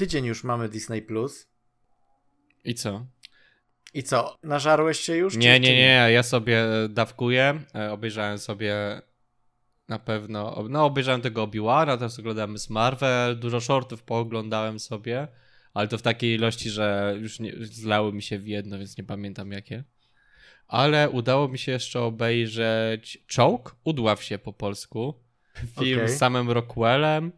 tydzień już mamy Disney Plus. I co? I co? Nażarłeś się już? Nie, nie, nie. Ja sobie dawkuję. E, obejrzałem sobie na pewno. No, obejrzałem tego Obi-Wana, teraz oglądamy z Marvel. Dużo shortów pooglądałem sobie, ale to w takiej ilości, że już nie, zlały mi się w jedno, więc nie pamiętam jakie. Ale udało mi się jeszcze obejrzeć Czołg, Udław się po polsku. Film okay. z samym Rockwellem.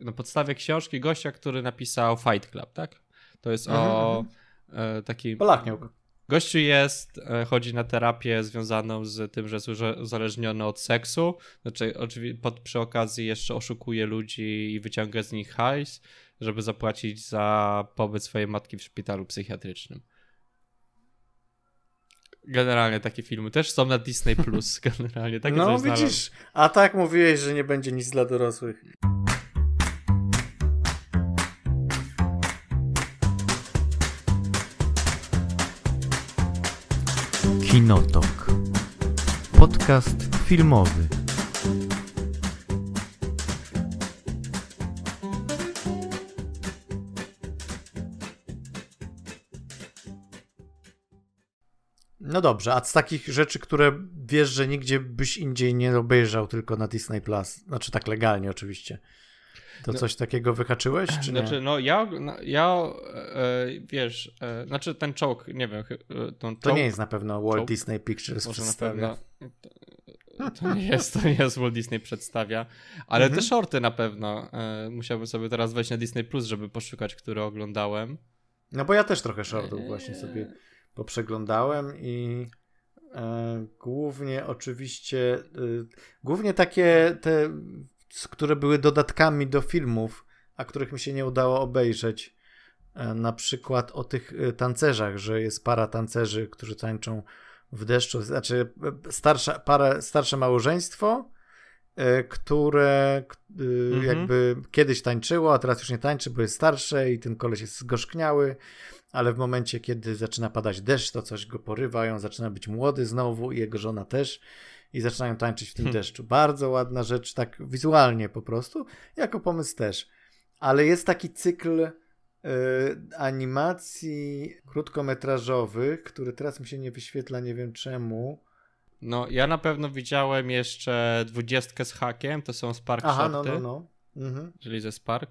Na podstawie książki gościa, który napisał Fight Club, tak? To jest mhm, o e, takim. Polachniuk. Gościu jest, e, chodzi na terapię związaną z tym, że jest uzależniony od seksu. Znaczy, oczywiście pod, przy okazji jeszcze oszukuje ludzi i wyciąga z nich hajs, żeby zapłacić za pobyt swojej matki w szpitalu psychiatrycznym. Generalnie takie filmy też są na Disney Plus. Generalnie takie No widzisz, a tak mówiłeś, że nie będzie nic dla dorosłych. Kinotok. Podcast filmowy. No dobrze, a z takich rzeczy, które wiesz, że nigdzie byś indziej nie obejrzał, tylko na Disney Plus, znaczy tak legalnie oczywiście. To no, coś takiego wyhaczyłeś, czy nie? Znaczy, no ja, ja e, wiesz, e, znaczy ten czołg, nie wiem. E, czołg, to nie jest na pewno Walt czołg? Disney Pictures Może przedstawia. To, to, nie jest, to nie jest Walt Disney przedstawia, ale mhm. te shorty na pewno. E, musiałbym sobie teraz wejść na Disney Plus, żeby poszukać, które oglądałem. No bo ja też trochę shortów właśnie sobie poprzeglądałem i e, głównie oczywiście, e, głównie takie te, które były dodatkami do filmów, a których mi się nie udało obejrzeć. E, na przykład o tych e, tancerzach, że jest para tancerzy, którzy tańczą w deszczu, znaczy e, starsza, para, starsze małżeństwo, które mhm. jakby kiedyś tańczyło, a teraz już nie tańczy, bo jest starsze i ten koleś jest zgorzkniały ale w momencie, kiedy zaczyna padać deszcz, to coś go porywa, on zaczyna być młody znowu i jego żona też i zaczynają tańczyć w tym hmm. deszczu. Bardzo ładna rzecz, tak wizualnie po prostu, jako pomysł też. Ale jest taki cykl y, animacji krótkometrażowych, który teraz mi się nie wyświetla, nie wiem czemu. No, ja na pewno widziałem jeszcze dwudziestkę z hakiem, to są Spark Aha, no, no, no. Mhm. Czyli ze Spark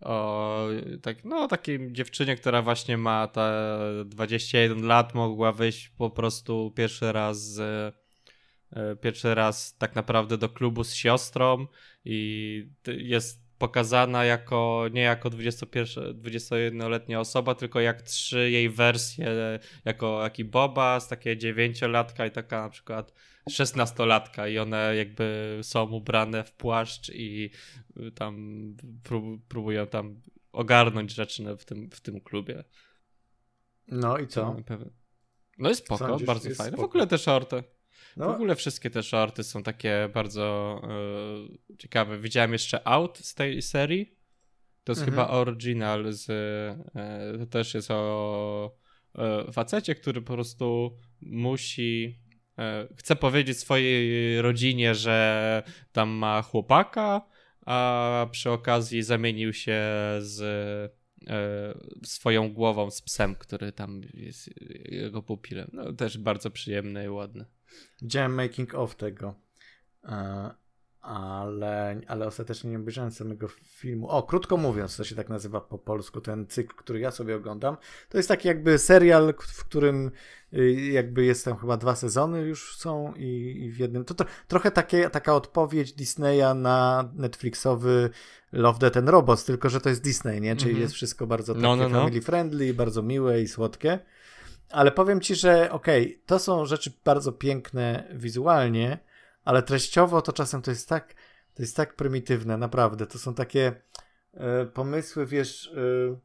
o tak, no, takiej dziewczynie, która właśnie ma te 21 lat, mogła wyjść po prostu pierwszy raz z, pierwszy raz tak naprawdę do klubu z siostrą i jest pokazana jako nie jako 21-letnia osoba, tylko jak trzy jej wersje, jako jaki Boba, z takie dziewięciolatka i taka na przykład szesnastolatka i one jakby są ubrane w płaszcz i tam próbują tam ogarnąć rzeczy w tym, w tym klubie. No i co? No jest spoko, Sądzisz, bardzo fajne. Spoko. W ogóle te shorty. No. W ogóle wszystkie te shorty są takie bardzo e, ciekawe. Widziałem jeszcze Out z tej serii. To jest mhm. chyba oryginal z... E, to też jest o e, facecie, który po prostu musi chce powiedzieć swojej rodzinie, że tam ma chłopaka, a przy okazji zamienił się z swoją głową z psem, który tam jest jego pupilem. No, też bardzo przyjemne i ładne. Widziałem making of tego, e, ale, ale ostatecznie nie obejrzałem samego filmu. O, krótko mówiąc, to się tak nazywa po polsku, ten cykl, który ja sobie oglądam. To jest taki jakby serial, w którym y, jakby jest tam chyba dwa sezony już są i, i w jednym. To, to trochę takie, taka odpowiedź Disneya na Netflixowy Love, Death and Robots, tylko że to jest Disney, nie? Czyli mm -hmm. jest wszystko bardzo no, takie no, no, no. family friendly, bardzo miłe i słodkie. Ale powiem ci, że okej, okay, to są rzeczy bardzo piękne wizualnie, ale treściowo to czasem to jest tak, to jest tak prymitywne, naprawdę. To są takie e, pomysły, wiesz, e,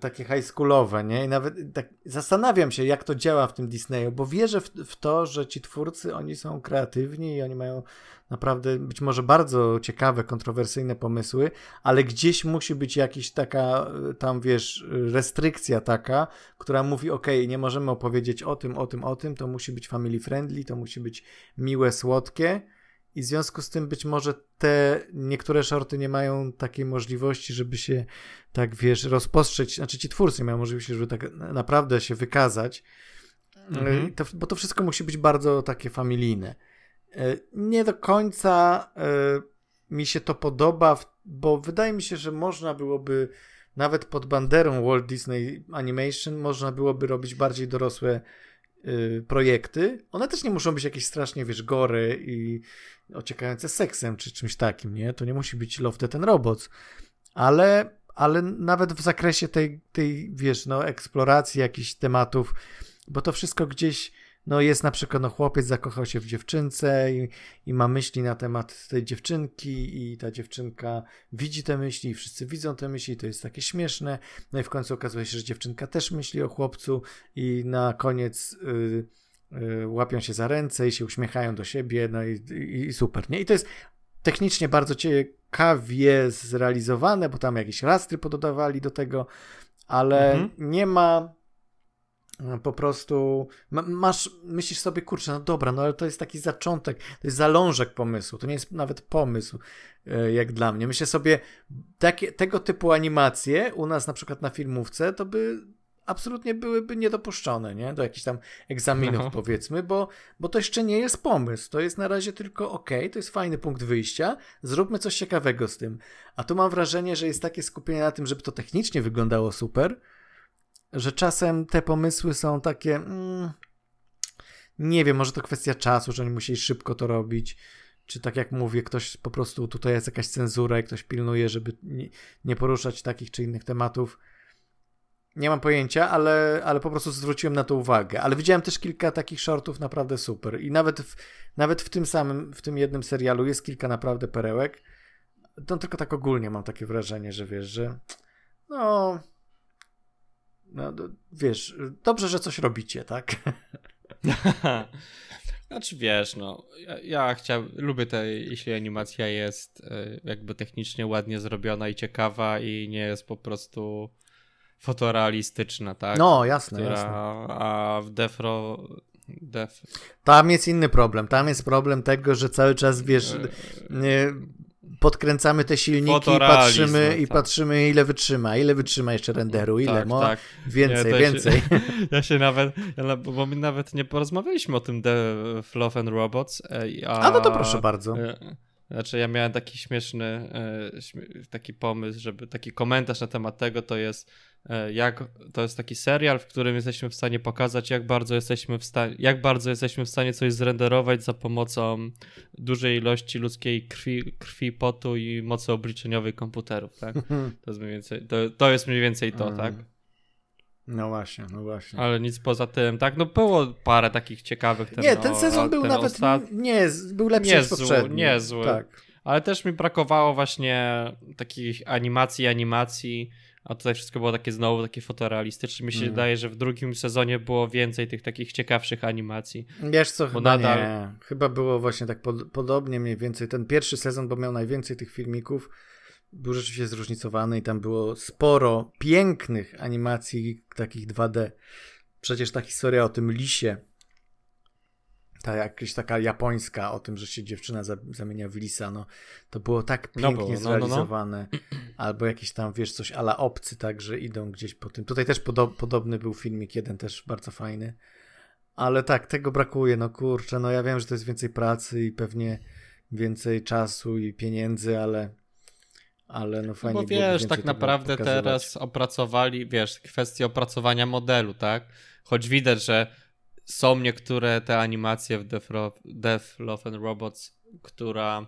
takie high schoolowe, nie? I nawet tak zastanawiam się, jak to działa w tym Disneyu, bo wierzę w, w to, że ci twórcy, oni są kreatywni i oni mają naprawdę być może bardzo ciekawe, kontrowersyjne pomysły, ale gdzieś musi być jakaś taka, tam wiesz, restrykcja taka, która mówi, ok, nie możemy opowiedzieć o tym, o tym, o tym, to musi być family friendly, to musi być miłe, słodkie i w związku z tym być może te niektóre shorty nie mają takiej możliwości, żeby się tak, wiesz, rozpostrzeć, znaczy ci twórcy nie mają możliwości, żeby tak naprawdę się wykazać, mhm. to, bo to wszystko musi być bardzo takie familijne. E, nie do końca e, mi się to podoba, bo wydaje mi się, że można byłoby nawet pod banderą Walt Disney Animation można byłoby robić bardziej dorosłe projekty. One też nie muszą być jakieś strasznie, wiesz, gory i ociekające seksem czy czymś takim, nie? To nie musi być Love, Death and Robots. Ale, ale nawet w zakresie tej, tej, wiesz, no, eksploracji jakichś tematów, bo to wszystko gdzieś no jest na przykład, no chłopiec zakochał się w dziewczynce i, i ma myśli na temat tej dziewczynki i ta dziewczynka widzi te myśli i wszyscy widzą te myśli, to jest takie śmieszne. No i w końcu okazuje się, że dziewczynka też myśli o chłopcu i na koniec yy, yy, łapią się za ręce i się uśmiechają do siebie, no i, i, i super, nie? I to jest technicznie bardzo ciekawie zrealizowane, bo tam jakieś rastry pododawali do tego, ale mhm. nie ma po prostu masz, myślisz sobie, kurczę, no dobra, no ale to jest taki zaczątek, to jest zalążek pomysłu, to nie jest nawet pomysł, e, jak dla mnie. Myślę sobie, takie, tego typu animacje u nas na przykład na filmówce, to by absolutnie byłyby niedopuszczone, nie? Do jakichś tam egzaminów Aha. powiedzmy, bo, bo to jeszcze nie jest pomysł, to jest na razie tylko ok, to jest fajny punkt wyjścia, zróbmy coś ciekawego z tym. A tu mam wrażenie, że jest takie skupienie na tym, żeby to technicznie wyglądało super, że czasem te pomysły są takie. Mm, nie wiem, może to kwestia czasu, że oni musieli szybko to robić. Czy tak jak mówię, ktoś po prostu tutaj jest jakaś cenzura i ktoś pilnuje, żeby nie, poruszać takich czy innych tematów. Nie mam pojęcia, ale, ale po prostu zwróciłem na to uwagę. Ale widziałem też kilka takich shortów naprawdę super. I nawet w, nawet w tym samym, w tym jednym serialu jest kilka naprawdę perełek. To tylko tak ogólnie mam takie wrażenie, że wiesz, że no no, wiesz, dobrze, że coś robicie, tak? Znaczy wiesz, no, ja, ja chciałem, lubię te, jeśli animacja jest y, jakby technicznie ładnie zrobiona i ciekawa i nie jest po prostu fotorealistyczna, tak? No, jasne, Która, jasne. A w Defro... Def... Tam jest inny problem. Tam jest problem tego, że cały czas, wiesz, e, podkręcamy te silniki i patrzymy, tak. i patrzymy ile wytrzyma, ile wytrzyma jeszcze renderu, ile tak, mo, tak. więcej, więcej. Się, ja się nawet, ja, bo my nawet nie porozmawialiśmy o tym The Love and Robots. E, a, a no to proszę bardzo. E, znaczy ja miałem taki śmieszny e, taki pomysł, żeby taki komentarz na temat tego to jest jak to jest taki serial, w którym jesteśmy w stanie pokazać, jak bardzo jesteśmy w stanie, jak bardzo jesteśmy w stanie coś zrenderować za pomocą dużej ilości ludzkiej krwi, krwi potu i mocy obliczeniowej komputerów, tak? To jest mniej więcej to, to, jest mniej więcej to, mm. tak? No właśnie, no właśnie. Ale nic poza tym, tak? No było parę takich ciekawych. Ten, nie, ten sezon był ten nawet ostat... nie, był lepszy niezły, niż poprzedni. Niezły. Tak. Ale też mi brakowało właśnie takich animacji, animacji a tutaj wszystko było takie znowu takie fotorealistyczne. Mi się mm. wydaje, że w drugim sezonie było więcej tych takich ciekawszych animacji. Wiesz co, chyba nadal... nie. Chyba było właśnie tak pod, podobnie mniej więcej. Ten pierwszy sezon, bo miał najwięcej tych filmików, był rzeczywiście zróżnicowany i tam było sporo pięknych animacji takich 2D. Przecież ta historia o tym lisie, ta jakaś taka japońska o tym, że się dziewczyna zamienia w lisa, no to było tak no pięknie no, zrealizowane. No, no, Albo jakieś tam, wiesz, coś ala obcy, tak, że idą gdzieś po tym. Tutaj też podo podobny był filmik, jeden też bardzo fajny. Ale tak, tego brakuje, no kurczę, no ja wiem, że to jest więcej pracy i pewnie więcej czasu i pieniędzy, ale ale no fajnie no bo wiesz, tak naprawdę teraz opracowali, wiesz, kwestię opracowania modelu, tak? Choć widać, że są niektóre te animacje w Death, Death Love and Robots, która,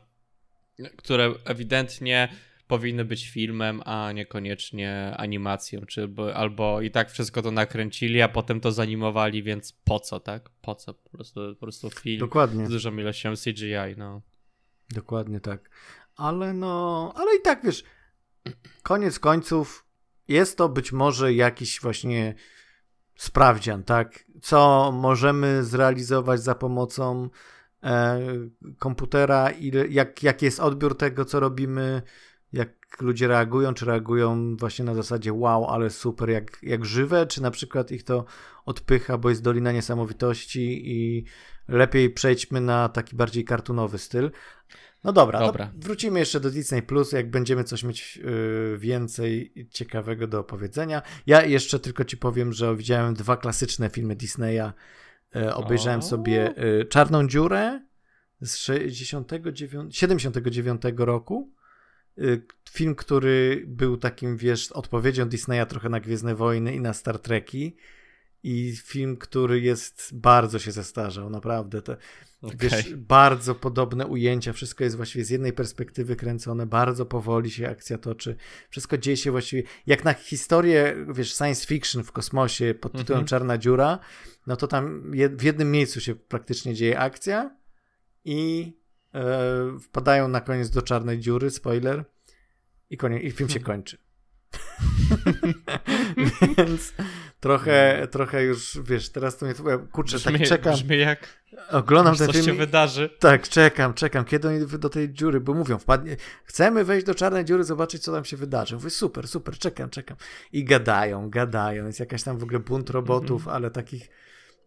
które ewidentnie powinny być filmem, a niekoniecznie animacją, czy albo i tak wszystko to nakręcili, a potem to zanimowali, więc po co, tak? Po co? Po prostu, po prostu film Dokładnie. z dużą ilością CGI, no. Dokładnie tak. Ale no, ale i tak wiesz, koniec końców jest to być może jakiś właśnie sprawdzian, tak? Co możemy zrealizować za pomocą e, komputera, ile, jak, jak jest odbiór tego, co robimy, jak, ludzie reagują, czy reagują właśnie na zasadzie wow, ale super, jak, jak żywe, czy na przykład ich to odpycha, bo jest Dolina Niesamowitości i lepiej przejdźmy na taki bardziej kartunowy styl. No dobra, dobra. wrócimy jeszcze do Disney Plus, jak będziemy coś mieć yy, więcej ciekawego do opowiedzenia. Ja jeszcze tylko ci powiem, że widziałem dwa klasyczne filmy Disneya. Yy, obejrzałem o. sobie yy, Czarną Dziurę z 69, 79 roku. Y, film, który był takim, wiesz, odpowiedzią Disneya trochę na Gwiezdne Wojny i na Star Treki. I film, który jest bardzo się zestarzał, naprawdę. To, okay. Wiesz, bardzo podobne ujęcia, wszystko jest właściwie z jednej perspektywy kręcone, bardzo powoli się akcja toczy. Wszystko dzieje się właściwie jak na historię, wiesz, science fiction w kosmosie pod tytułem mm -hmm. Czarna Dziura, no to tam w jednym miejscu się praktycznie dzieje akcja i e, wpadają na koniec do czarnej dziury, spoiler, i, koniec, i film się kończy. Więc trochę, trochę już, wiesz, teraz to mnie kurczę, brzmi, tak czekam. Brzmi jak oglądam ten film. się wydarzy. Tak, czekam, czekam, kiedy oni do tej dziury, bo mówią, wpadnie, chcemy wejść do czarnej dziury, zobaczyć, co tam się wydarzy. Mówię, super, super, czekam, czekam. I gadają, gadają. Jest jakaś tam w ogóle bunt robotów, mm -hmm. ale takich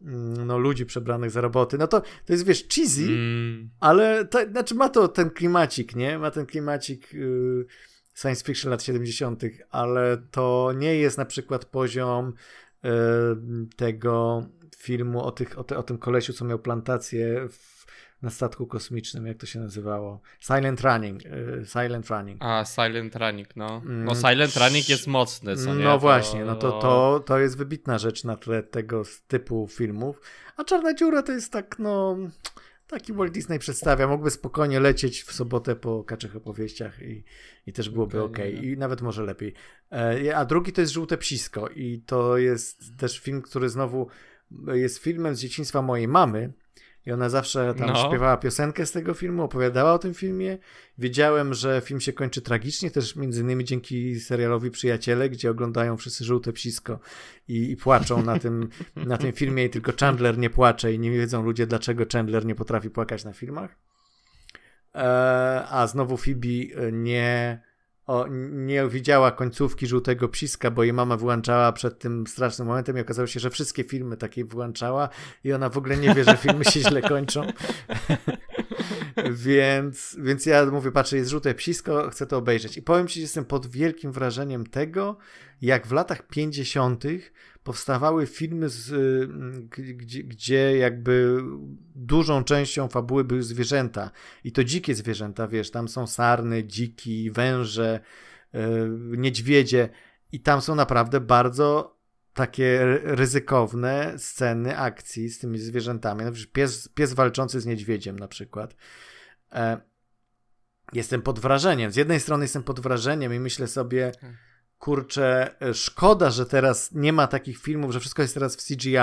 Mm, no, ludzi przebranych za roboty. No to, to jest, wiesz, cheesy, mm. ale to, znaczy ma to ten klimacik, nie? Ma ten klimacik y, science fiction lat 70., ale to nie jest na przykład poziom y, tego filmu o, tych, o, te, o tym kolesiu, co miał plantację w na statku kosmicznym, jak to się nazywało? Silent Running. Y, Silent Running. A, Silent Running, no. Mm, no Silent Running jest mocny, co nie? No właśnie, no to, to, to jest wybitna rzecz na tle tego typu filmów. A Czarna Dziura to jest tak, no... Taki Walt Disney przedstawia. Mógłby spokojnie lecieć w sobotę po kaczych opowieściach i, i też byłoby ok. I nawet może lepiej. E, a drugi to jest Żółte Psisko i to jest też film, który znowu jest filmem z dzieciństwa mojej mamy, i ona zawsze tam no. śpiewała piosenkę z tego filmu, opowiadała o tym filmie. Wiedziałem, że film się kończy tragicznie, też między innymi dzięki serialowi Przyjaciele, gdzie oglądają wszyscy żółte psisko i, i płaczą na tym, na tym filmie i tylko Chandler nie płacze i nie wiedzą ludzie, dlaczego Chandler nie potrafi płakać na filmach. E, a znowu Phoebe nie o, nie widziała końcówki żółtego psiska, bo jej mama wyłączała przed tym strasznym momentem i okazało się, że wszystkie filmy takie wyłączała i ona w ogóle nie wie, że filmy się źle kończą. więc, więc ja mówię, patrzę, jest żółte psisko, chcę to obejrzeć. I powiem ci, że jestem pod wielkim wrażeniem tego, jak w latach 50. powstawały filmy, z, gdzie, gdzie jakby dużą częścią fabuły były zwierzęta. I to dzikie zwierzęta, wiesz, tam są sarny, dziki, węże, yy, niedźwiedzie. I tam są naprawdę bardzo takie ryzykowne sceny akcji z tymi zwierzętami. Pies, pies walczący z niedźwiedziem na przykład. E, jestem pod wrażeniem. Z jednej strony jestem pod wrażeniem i myślę sobie, hmm. Kurczę, szkoda, że teraz nie ma takich filmów, że wszystko jest teraz w CGI,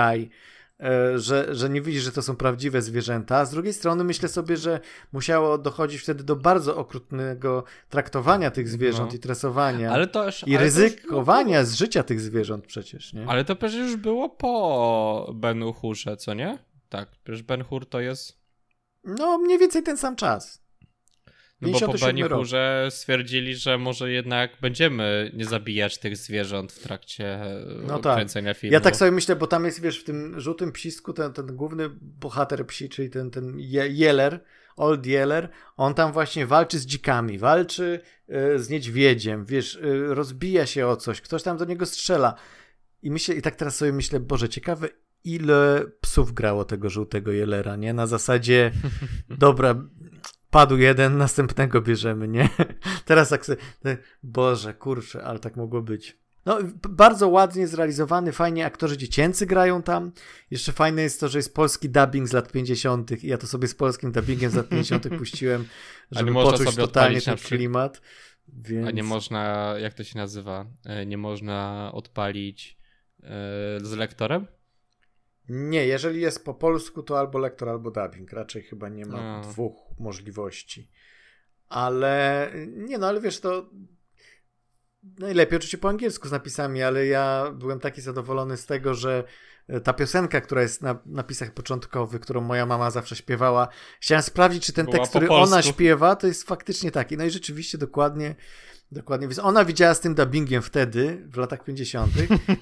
e, że, że nie widzisz, że to są prawdziwe zwierzęta. Z drugiej strony myślę sobie, że musiało dochodzić wtedy do bardzo okrutnego traktowania tych zwierząt no. i tresowania. Ale to już, I ryzykowania z życia tych zwierząt przecież, nie? Ale to przecież już było po Ben Hurze, co nie? Tak, przecież Ben Hur to jest... No, mniej więcej ten sam czas. No bo po Benihurze stwierdzili, że może jednak będziemy nie zabijać tych zwierząt w trakcie no tak. kręcenia filmu. Ja tak sobie myślę, bo tam jest, wiesz, w tym żółtym psisku ten, ten główny bohater psi, czyli ten, ten Jeller, Old Yeller, on tam właśnie walczy z dzikami, walczy y, z niedźwiedziem, wiesz, y, rozbija się o coś, ktoś tam do niego strzela. I myślę, i tak teraz sobie myślę, Boże, ciekawe, ile psów grało tego żółtego Jellera, nie? Na zasadzie, dobra, padł jeden, następnego bierzemy, nie? Teraz tak sobie, Boże, kurczę, ale tak mogło być. No, bardzo ładnie zrealizowany, fajnie aktorzy dziecięcy grają tam. Jeszcze fajne jest to, że jest polski dubbing z lat 50. i ja to sobie z polskim dubbingiem z lat 50. puściłem, żeby poczuć totalnie ten klimat. Więc... A nie można, jak to się nazywa, e, nie można odpalić e, z lektorem? Nie, jeżeli jest po polsku, to albo lektor, albo dubbing. Raczej chyba nie ma no. dwóch możliwości. Ale nie, no ale wiesz, to najlepiej oczywiście po angielsku z napisami, ale ja byłem taki zadowolony z tego, że ta piosenka, która jest na napisach początkowych, którą moja mama zawsze śpiewała, chciałem sprawdzić, czy ten Była tekst, który ona śpiewa, to jest faktycznie taki. No i rzeczywiście dokładnie Dokładnie, więc ona widziała z tym dubbingiem wtedy, w latach 50.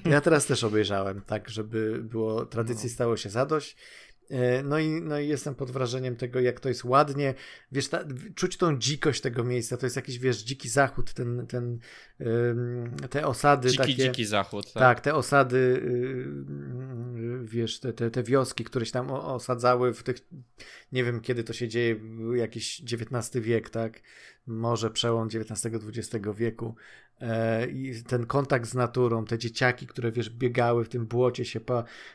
Ja teraz też obejrzałem, tak, żeby było, tradycji no. stało się zadość. E, no i, no i jestem pod wrażeniem tego, jak to jest ładnie. Wiesz, ta, czuć tą dzikość tego miejsca. To jest jakiś, wiesz, dziki zachód, ten, ten, te osady. Dziki, takie, dziki zachód. Tak, tak te osady, wiesz, te, te, te wioski, które się tam osadzały w tych, nie wiem kiedy to się dzieje, jakiś XIX wiek, tak? Może przełom XIX-XX wieku. E, i ten kontakt z naturą, te dzieciaki, które wiesz, biegały w tym błocie, się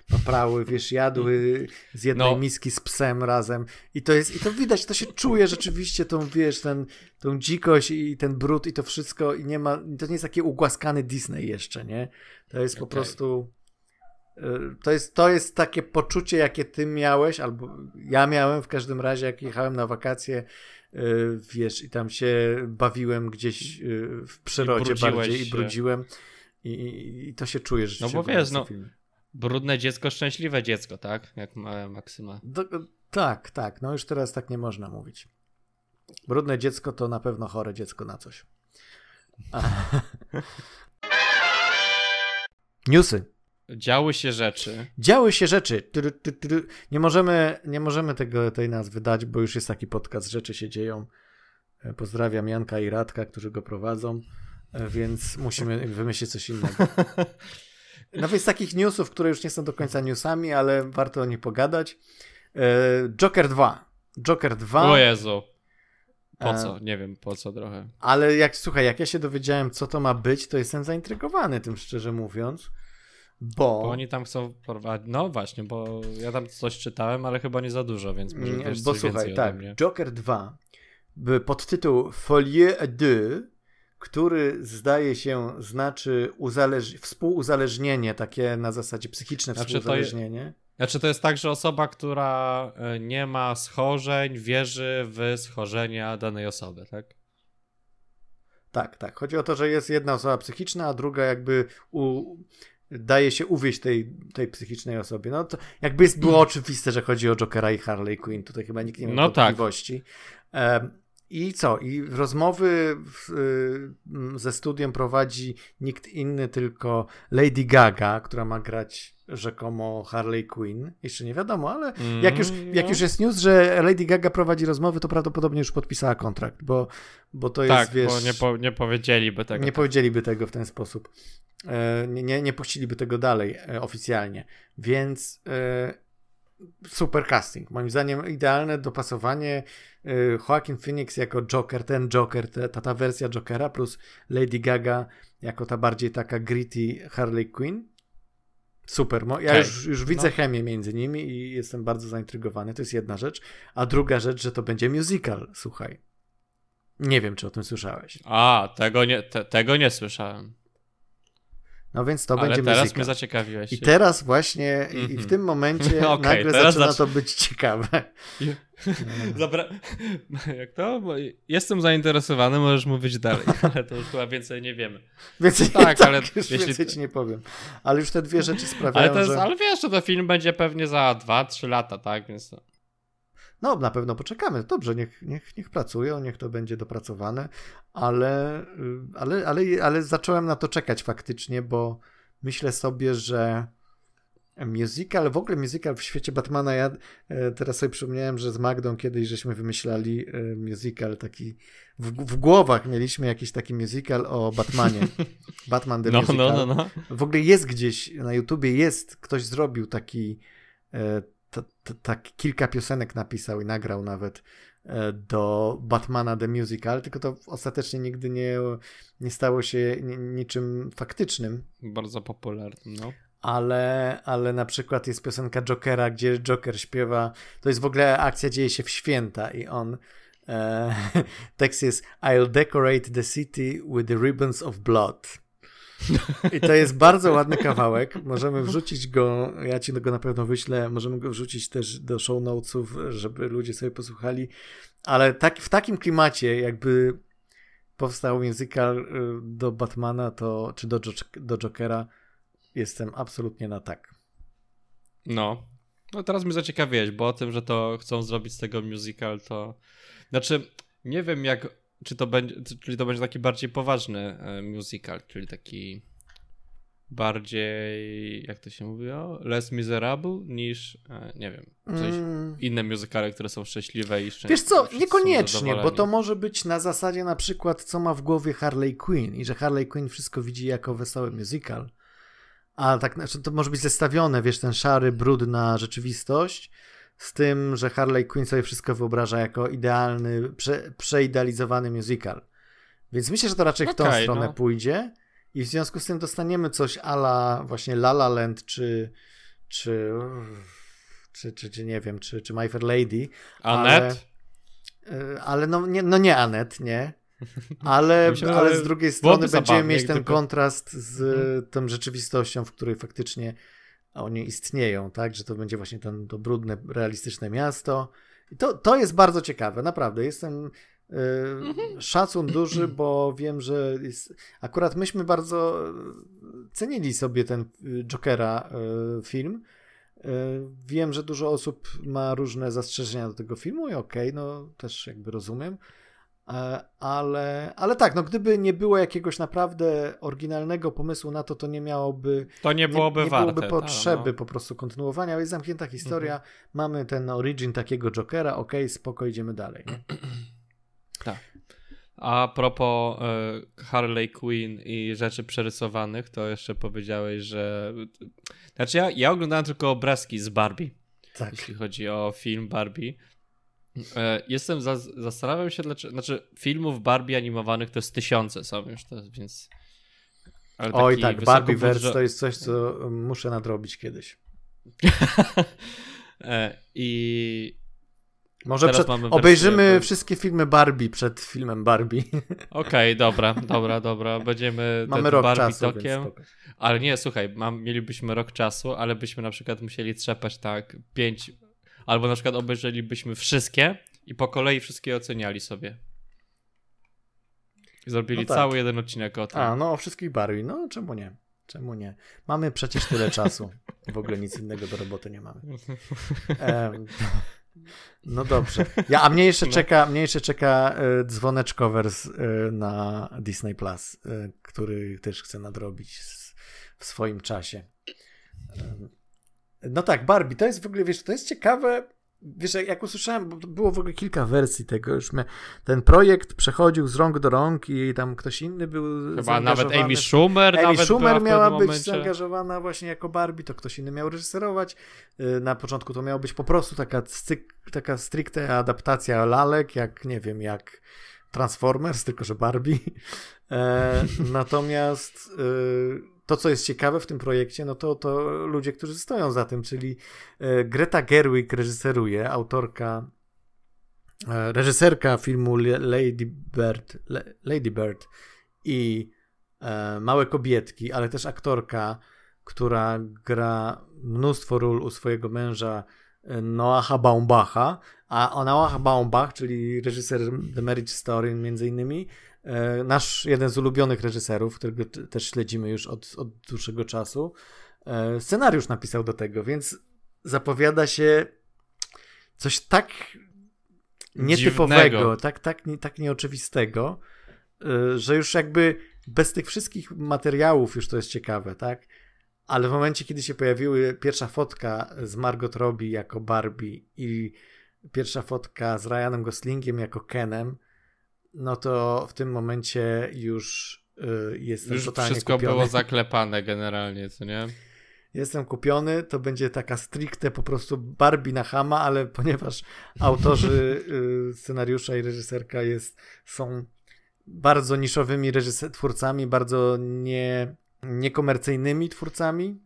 paprały, wiesz, jadły z jednej no. miski z psem razem. I to jest, i to widać, to się czuje rzeczywiście tą, wiesz, ten, tą dzikość i ten brud i to wszystko i nie ma, to nie jest taki ugłaskany Disney jeszcze, nie? To jest okay. po prostu e, to jest, to jest takie poczucie, jakie ty miałeś, albo ja miałem w każdym razie, jak jechałem na wakacje wiesz, i tam się bawiłem gdzieś y, w przyrodzie I bardziej i brudziłem i, i, to się czuje rzeczywiście. No bo wiesz, no, brudne dziecko, szczęśliwe dziecko, tak? Jak małe Maksyma. Do, tak, tak, no już teraz tak nie można mówić. Brudne dziecko to na pewno chore dziecko na coś. Newsy. Działy się rzeczy. Działy się rzeczy. Nie możemy, nie możemy tego, tej nazwy dać, bo już jest taki podcast, rzeczy się dzieją. E, pozdrawiam Janka i Radka, którzy go prowadzą, e, więc musimy wymyślić coś innego. No więc takich newsów, które już nie są do końca newsami, ale warto o nich pogadać. E, Joker 2. Joker 2. O Jezu. Po co? Nie wiem, po co trochę. Ale jak, słuchaj, jak ja się dowiedziałem, co to ma być, to jestem zaintrygowany tym, szczerze mówiąc. Bo... bo oni tam chcą prowadzić. No właśnie, bo ja tam coś czytałem, ale chyba nie za dużo, więc może wiesz Bo słuchaj, tak, Joker 2 pod tytuł Folie 2, który zdaje się znaczy uzależ... współuzależnienie, takie na zasadzie psychiczne znaczy współuzależnienie. To je... Znaczy to jest tak, że osoba, która e, nie ma schorzeń, wierzy w schorzenia danej osoby, tak? Tak, tak. Chodzi o to, że jest jedna osoba psychiczna, a druga jakby u, daje się uwieść tej, tej psychicznej osobie. No to jakby jest, było oczywiste, że chodzi o Jokera i Harley Quinn. Tutaj chyba nikt nie ma no tak. wątpliwości. Tak. I co? I rozmowy w, y, ze studiem prowadzi nikt inny, tylko Lady Gaga, która ma grać rzekomo Harley Quinn. Jeszcze nie wiadomo, ale mm, jak, już, jak już jest news, że Lady Gaga prowadzi rozmowy, to prawdopodobnie już podpisała kontrakt, bo, bo to jest, tak, wiesz... bo nie, po, nie powiedzieliby tego. Nie powiedzieliby tego w ten sposób. E, nie, nie, nie puściliby tego dalej e, oficjalnie. Więc e, super casting. Moim zdaniem idealne dopasowanie Joaquin Phoenix jako Joker, ten Joker, ta, ta wersja Jokera plus Lady Gaga jako ta bardziej taka gritty Harley Quinn. Super. Ja okay. już, już widzę no. chemię między nimi i jestem bardzo zaintrygowany. To jest jedna rzecz. A druga rzecz, że to będzie musical, słuchaj. Nie wiem, czy o tym słyszałeś. A, tego nie, te, tego nie słyszałem. No więc to Ale będzie teraz muzyka. mnie zaciekawiłeś. I teraz właśnie, mm -hmm. i w mhm. tym momencie okay, nagle zaczyna zacz... to być ciekawe. Jak to? Bo jestem zainteresowany, możesz mówić dalej, ale to już chyba więcej nie wiemy. Więcej, tak, tak ale już jeśli... więcej ci nie powiem. Ale już te dwie rzeczy sprawiają, ale jest, że... Ale wiesz, że to film będzie pewnie za 2-3 lata, tak? Więc... No, na pewno poczekamy. Dobrze, niech, niech, niech pracują, niech to będzie dopracowane, ale, ale, ale, ale zacząłem na to czekać faktycznie, bo myślę sobie, że musical, w ogóle musical w świecie Batmana, ja e, teraz sobie przypomniałem, że z Magdą kiedyś żeśmy wymyślali e, musical taki, w, w głowach mieliśmy jakiś taki musical o Batmanie. Batman the no, Musical. No, no, no. W ogóle jest gdzieś na YouTubie, jest, ktoś zrobił taki e, tak kilka piosenek napisał i nagrał nawet e, do Batmana The Musical, tylko to ostatecznie nigdy nie, nie stało się niczym faktycznym. Bardzo popularnym, no. Ale, ale na przykład jest piosenka Jokera, gdzie Joker śpiewa, to jest w ogóle akcja dzieje się w święta i on e, tekst jest I'll decorate the city with the ribbons of blood. I to jest bardzo ładny kawałek. Możemy wrzucić go, ja ci go na pewno wyślę, możemy go wrzucić też do show notesów, żeby ludzie sobie posłuchali. Ale tak, w takim klimacie, jakby powstał musical y, do Batmana, to, czy do, do Jokera, jestem absolutnie na tak. No. No teraz mnie zaciekawiłeś, bo o tym, że to chcą zrobić z tego musical, to... Znaczy, nie wiem jak czy to będzie, czyli to będzie taki bardziej poważny e, musical, czyli taki bardziej, jak to się mówiło, less miserable niż, e, nie wiem, coś, mm. inne muzykale, które są szczęśliwe i szczęśliwe. Wiesz co, niekoniecznie, bo to może być na zasadzie na przykład, co ma w głowie Harley Quinn i że Harley Quinn wszystko widzi jako wesoły musical, a tak, znaczy to może być zestawione, wiesz, ten szary, brudna rzeczywistość z tym, że Harley Quinn sobie wszystko wyobraża jako idealny, prze, przeidealizowany musical. Więc myślę, że to raczej w tą okay, stronę no. pójdzie. I w związku z tym dostaniemy coś ala właśnie La La Land, czy, czy, czy, czy, czy nie wiem, czy, czy My Fair Lady. Anet? Ale, e, ale no, nie, no nie Anet, nie. Ale, Myślę, ale z drugiej strony będziemy mieć ten gdyby... kontrast z hmm. tą rzeczywistością, w której faktycznie oni istnieją, tak? Że to będzie właśnie ten, to brudne, realistyczne miasto. I to, to jest bardzo ciekawe, naprawdę. Jestem Mhm. Szacun duży, bo wiem, że jest... akurat myśmy bardzo e, cenili sobie ten e, Jokera film. Wiem, że dużo osób ma różne zastrzeżenia do tego filmu i okej, okay, no też jakby rozumiem. Ale, ale tak, no gdyby nie było jakiegoś naprawdę oryginalnego pomysłu na to, to nie miałoby. To nie byłoby, nie, nie byłoby warte, potrzeby no. po prostu kontynuowania. Jest zamknięta historia, mhm. mamy ten origin takiego Jokera, okej, okay, spoko, idziemy dalej. Tak. A propos y, Harley Quinn i rzeczy przerysowanych, to jeszcze powiedziałeś, że. Znaczy, ja, ja oglądałem tylko obrazki z Barbie. Tak. Jeśli chodzi o film Barbie. E, jestem, za, zastanawiam się, dlaczego. Znaczy, filmów Barbie animowanych to jest tysiące są już, to, więc. Oj, tak, Barbie budżet... to jest coś, co muszę nadrobić kiedyś. E, I może przed, obejrzymy wszystkie filmy Barbie przed filmem Barbie. Okej, okay, dobra, dobra, dobra. Będziemy Mamy rok Barbie czasu, tokiem. Ale nie, słuchaj, mam, mielibyśmy rok czasu, ale byśmy na przykład musieli trzepać tak pięć, albo na przykład obejrzelibyśmy wszystkie i po kolei wszystkie oceniali sobie. Zrobili no tak. cały jeden odcinek o tym. A, no o wszystkich Barbie, no czemu nie? Czemu nie? Mamy przecież tyle czasu. W ogóle nic innego do roboty nie mamy. Um, no dobrze. Ja, a mnie jeszcze no. czeka, mnie jeszcze czeka y, y, na Disney Plus, y, który też chcę nadrobić w swoim czasie. No tak, Barbie, to jest w ogóle, wiesz, to jest ciekawe, Wiesz, jak usłyszałem, bo było w ogóle kilka wersji tego, już my, ten projekt przechodził z rąk do rąk i tam ktoś inny był Chyba nawet Amy Schumer Amy nawet Schumer miała być momencie. zaangażowana właśnie jako Barbie, to ktoś inny miał reżyserować. Y, na początku to miała być po prostu taka, taka stricte adaptacja lalek, jak nie wiem, jak Transformers, tylko że Barbie. E, natomiast y, to, co jest ciekawe w tym projekcie, no to, to ludzie, którzy stoją za tym, czyli e, Greta Gerwig reżyseruje, autorka, e, reżyserka filmu Lady Bird, Lady Bird i e, Małe Kobietki, ale też aktorka, która gra mnóstwo ról u swojego męża Noaha Baumbacha, a Noah Baumbach, czyli reżyser The Marriage Story między innymi, nasz jeden z ulubionych reżyserów, którego też śledzimy już od, od dłuższego czasu, e, scenariusz napisał do tego, więc zapowiada się coś tak nietypowego, tak, tak, nie, tak nieoczywistego, e, że już jakby bez tych wszystkich materiałów już to jest ciekawe, tak? Ale w momencie, kiedy się pojawiły pierwsza fotka z Margot Robbie jako Barbie i pierwsza fotka z Ryanem Goslingiem jako Kenem, no to w tym momencie już y, jestem już totalnie wszystko kupiony. było zaklepane generalnie, co nie? Jestem kupiony, to będzie taka stricte po prostu Barbie na Hama, ale ponieważ autorzy y, scenariusza i reżyserka jest, są bardzo niszowymi reżyser- twórcami, bardzo nie, niekomercyjnymi twórcami,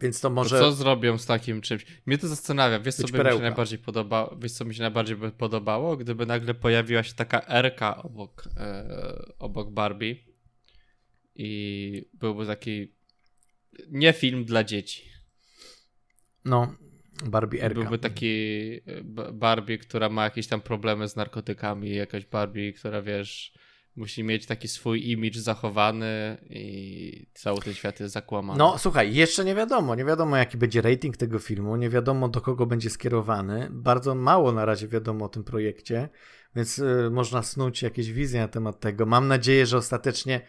więc to może. To co zrobią z takim czymś? Mnie to zastanawia. Wiesz, co by mi się najbardziej podobało? Wiesz, co mi się najbardziej by podobało? Gdyby nagle pojawiła się taka Erka obok, e, obok Barbie i byłby taki nie film dla dzieci. No, Barbie Erka. Byłby taki e, Barbie, która ma jakieś tam problemy z narkotykami, jakaś Barbie, która wiesz musi mieć taki swój imidż zachowany i cały ten świat jest zakłamany. No słuchaj, jeszcze nie wiadomo, nie wiadomo jaki będzie rating tego filmu, nie wiadomo do kogo będzie skierowany, bardzo mało na razie wiadomo o tym projekcie, więc y, można snuć jakieś wizje na temat tego. Mam nadzieję, że ostatecznie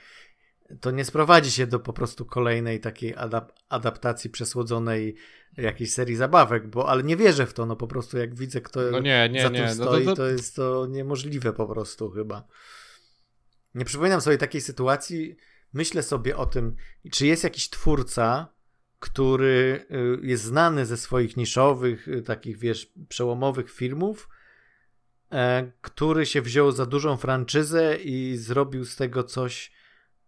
to nie sprowadzi się do po prostu kolejnej takiej adap adaptacji przesłodzonej jakiejś serii zabawek, bo ale nie wierzę w to, no po prostu jak widzę kto no nie, nie, za tym nie. stoi, no to, to... to jest to niemożliwe po prostu chyba. Nie przypominam sobie takiej sytuacji, myślę sobie o tym, czy jest jakiś twórca, który y, jest znany ze swoich niszowych, y, takich wiesz, przełomowych filmów, e, który się wziął za dużą franczyzę i zrobił z tego coś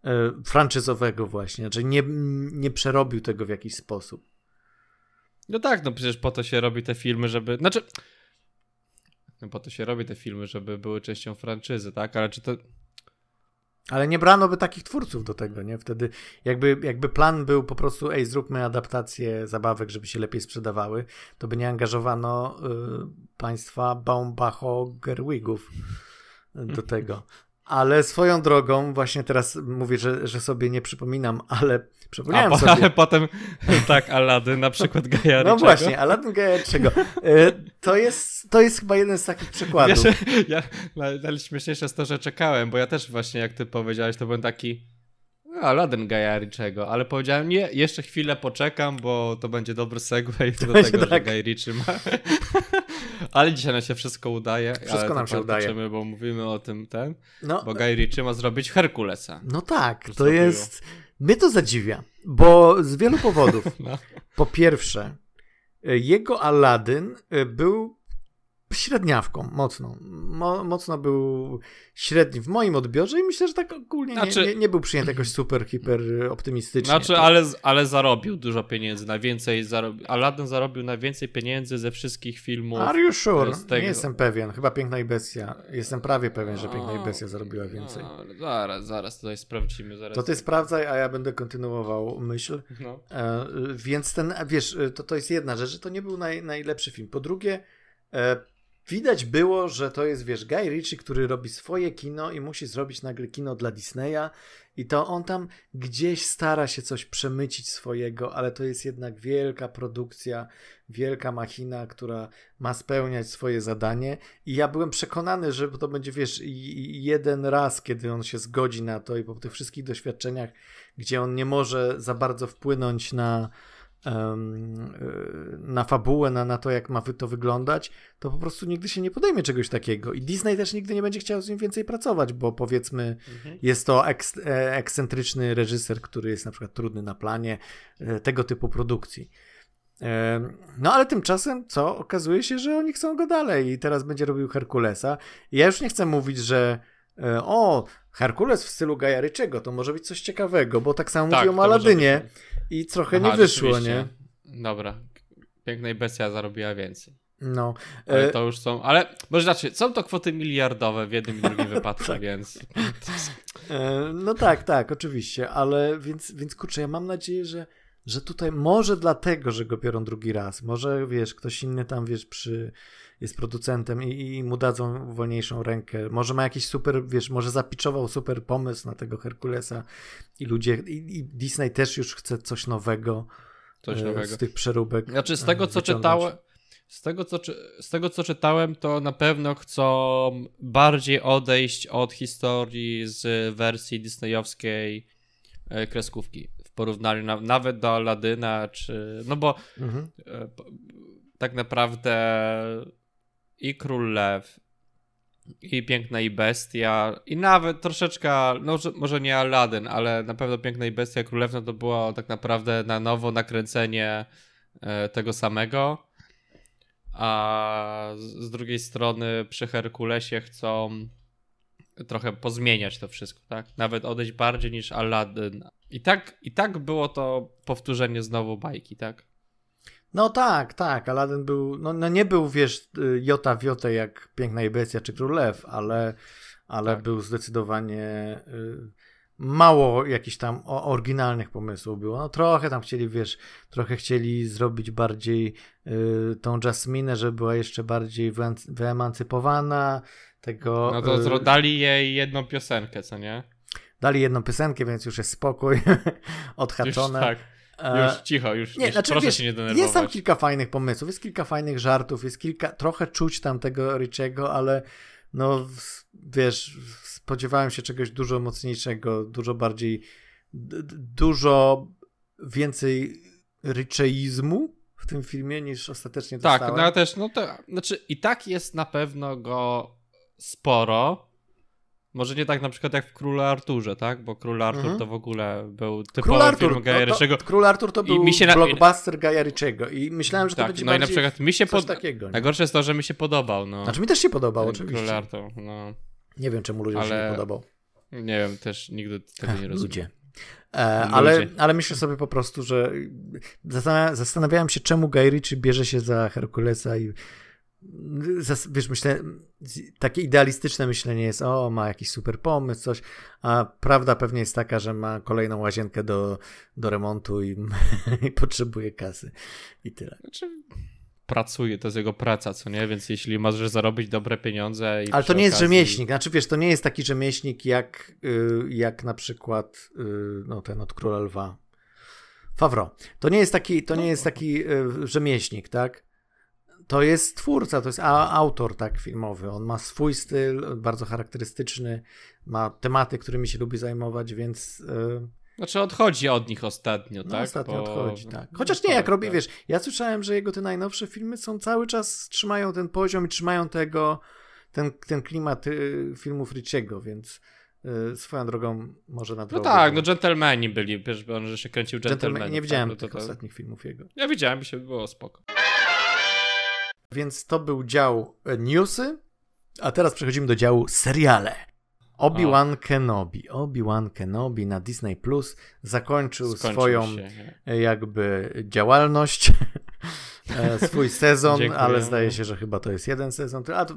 e, franczyzowego właśnie, znaczy nie, nie przerobił tego w jakiś sposób. No tak, no przecież po to się robi te filmy, żeby, znaczy no po to się robi te filmy, żeby były częścią franczyzy, tak? Ale czy to ale nie brano by takich twórców do tego, nie? Wtedy jakby, jakby plan był po prostu, ej, zróbmy adaptację zabawek, żeby się lepiej sprzedawały, to by nie angażowano y, państwa Baumbacho-Gerwigów do tego. Ale swoją drogą, właśnie teraz mówię, że, że sobie nie przypominam, ale przypomniałem A, sobie. Ale potem, tak, Aladdin, na przykład Gajariczego. No właśnie, Aladdin Gajariczego. E, to jest, to jest chyba jeden z takich przykładów. Wiesz, ja, najśmieszniejsze jest to, że czekałem, bo ja też właśnie, jak ty powiedziałeś, to byłem taki no, Aladdin Gajariczego, ale powiedziałem nie, jeszcze chwilę poczekam, bo to będzie dobry segway do tego, tak. że Ritchie ma. ale dzisiaj nam się wszystko udaje. Wszystko nam się udaje. Bo mówimy o tym ten, no, bo Ritchie ma zrobić Herkulesa. No tak, to jest... Mnie to zadziwia, bo z wielu powodów. No. Po pierwsze, jego Aladdin był średniawką, mocną. Mo, mocno był średni w moim odbiorze i myślę, że tak ogólnie znaczy... nie, nie, nie, był przyjęty jakoś super, hiper optymistycznie. Znaczy, tak. ale, ale zarobił dużo pieniędzy, najwięcej zarobił. Aladdin zarobił najwięcej pieniędzy ze wszystkich filmów. Are you sure? Tego... Nie jestem pewien. Chyba Piękna i Bestia. Jestem prawie pewien, że Piękna i Bestia zarobiła więcej. No, zaraz, zaraz tutaj sprawdzimy. Zaraz to ty sprawdzaj, a ja będę kontynuował myśl. No. E, więc ten, wiesz, to, to jest jedna rzecz, że to nie był naj, najlepszy film. Po drugie, e, Widać było, że to jest, wiesz, Guy Ritchie, który robi swoje kino i musi zrobić nagle kino dla Disneya i to on tam gdzieś stara się coś przemycić swojego, ale to jest jednak wielka produkcja, wielka machina, która ma spełniać swoje zadanie i ja byłem przekonany, że to będzie, wiesz, jeden raz, kiedy on się zgodzi na to i po tych wszystkich doświadczeniach, gdzie on nie może za bardzo wpłynąć na na fabułę, na, na to, jak ma to wyglądać, to po prostu nigdy się nie podejmie czegoś takiego. I Disney też nigdy nie będzie chciał z nim więcej pracować, bo powiedzmy, mhm. jest to eks, e, ekscentryczny reżyser, który jest na przykład trudny na planie e, tego typu produkcji. No ale tymczasem, co? Okazuje się, że oni chcą go dalej i teraz będzie robił Herkulesa. I ja już nie chcę mówić, że e, o, Herkules w stylu Gaja Ryczego, to może być coś ciekawego, bo tak samo tak, o Aladynie i trochę Aha, nie wyszło, nie? Dobra. Piękna bestia zarobiła więcej. No. Ale e, to już są, ale może znaczy, są to kwoty miliardowe w jednym i drugim wypadku, tak. więc. E, no tak, tak, oczywiście, ale więc, więc kurczę, ja mam nadzieję, że, że tutaj może dlatego, że go biorą drugi raz, może wiesz, ktoś inny tam wiesz, przy jest producentem i, i, mu dadzą wolniejszą rękę. Może ma jakiś super, wiesz, może zapiczował super pomysł na tego Herkulesa i ludzie, i, i Disney też już chce coś nowego, coś e, nowego. z tych przeróbek. Znaczy z tego, e, co czytałem, z tego, co, z tego, co czytałem, to na pewno chcą bardziej odejść od historii z wersji disneyowskiej e, kreskówki w porównaniu na, nawet do Aladyna, czy. No bo mhm. tak naprawdę i Król Lew, i Piękna i Bestia, i nawet troszeczkę, no może nie Aladdin, ale na pewno Piękna i Bestia Królewna to było tak naprawdę na nowo nakręcenie e, tego samego. A z drugiej strony przy Herkulesie chcą trochę pozmieniać to wszystko, tak? Nawet odejść bardziej niż Aladdin. I tak, i tak było to powtórzenie znowu bajki, tak? No tak, tak. Aladdin był, no, no nie był, wiesz, jota w jotę jak Piękna i Bestia czy Królew, ale, ale tak. był zdecydowanie y, mało jakichś tam oryginalnych pomysłów było. No trochę tam chcieli, wiesz, trochę chcieli zrobić bardziej y, tą Jasminę, żeby była jeszcze bardziej wyemancypowana, tego... No to y... dali jej jedną piosenkę, co nie? Dali jedną piosenkę, więc już jest spokój, odhaczone. Już, tak. E, już cicho, już nie, znaczy, proszę wiesz, się nie denerwować. Jest tam kilka fajnych pomysłów, jest kilka fajnych żartów, jest kilka, trochę czuć tam tego Richiego, ale no wiesz, spodziewałem się czegoś dużo mocniejszego, dużo bardziej, dużo więcej Richeizmu w tym filmie niż ostatecznie tak, dostałem. Tak, no też, no to, znaczy i tak jest na pewno go sporo, może nie tak na przykład jak w Królu Arturze, tak? Bo Król Artur mhm. to w ogóle był typowy Artur, film Gaja no Król Artur to był się blockbuster Gaja Ritchiego i myślałem, że to tak, będzie no i na przykład mi się pod... takiego. Nie? Najgorsze jest to, że mi się podobał, no. Znaczy mi też się podobał, oczywiście. Król Artur, no. Nie wiem, czemu ludziom Ale... się nie podobał. Nie wiem, też nigdy tego nie rozumiem. Ludzie. E, ale, ale myślę sobie po prostu, że zastanawiałem się, czemu Guy Ritchie bierze się za Herkulesa i wiesz, myślę, takie idealistyczne myślenie jest, o, ma jakiś super pomysł, coś, a prawda pewnie jest taka, że ma kolejną łazienkę do, do remontu i, i potrzebuje kasy i tyle. Znaczy, pracuje, to jest jego praca, co nie? Więc jeśli możesz zarobić dobre pieniądze Ale to nie jest rzemieślnik, znaczy wiesz, to nie jest taki rzemieślnik jak, y, jak na przykład y, no, ten od Króla Lwa. Favro. To nie jest taki, to nie no. jest taki y, rzemieślnik, tak? To jest twórca, to jest autor tak filmowy. On ma swój styl, bardzo charakterystyczny, ma tematy, którymi się lubi zajmować, więc. Yy... Znaczy odchodzi od nich ostatnio, no, tak? Ostatnio Bo... odchodzi, tak. Chociaż nie, jak tak, robi, tak. wiesz, ja słyszałem, że jego te najnowsze filmy są cały czas, trzymają ten poziom i trzymają tego, ten, ten klimat y, filmów Richiego, więc y, swoją drogą może na drogę. No tak, no Gentlemani byli, wiesz, on że się kręcił Gentlemani. Nie widziałem tak, no to, to... ostatnich filmów jego. Ja widziałem, mi się było spoko. Więc to był dział e, newsy, a teraz przechodzimy do działu seriale. Obi-Wan Kenobi. Obi-Wan Kenobi na Disney Plus zakończył Skończył swoją się. E, jakby działalność, e, swój sezon, Dziękuję. ale zdaje się, że chyba to jest jeden sezon. A to,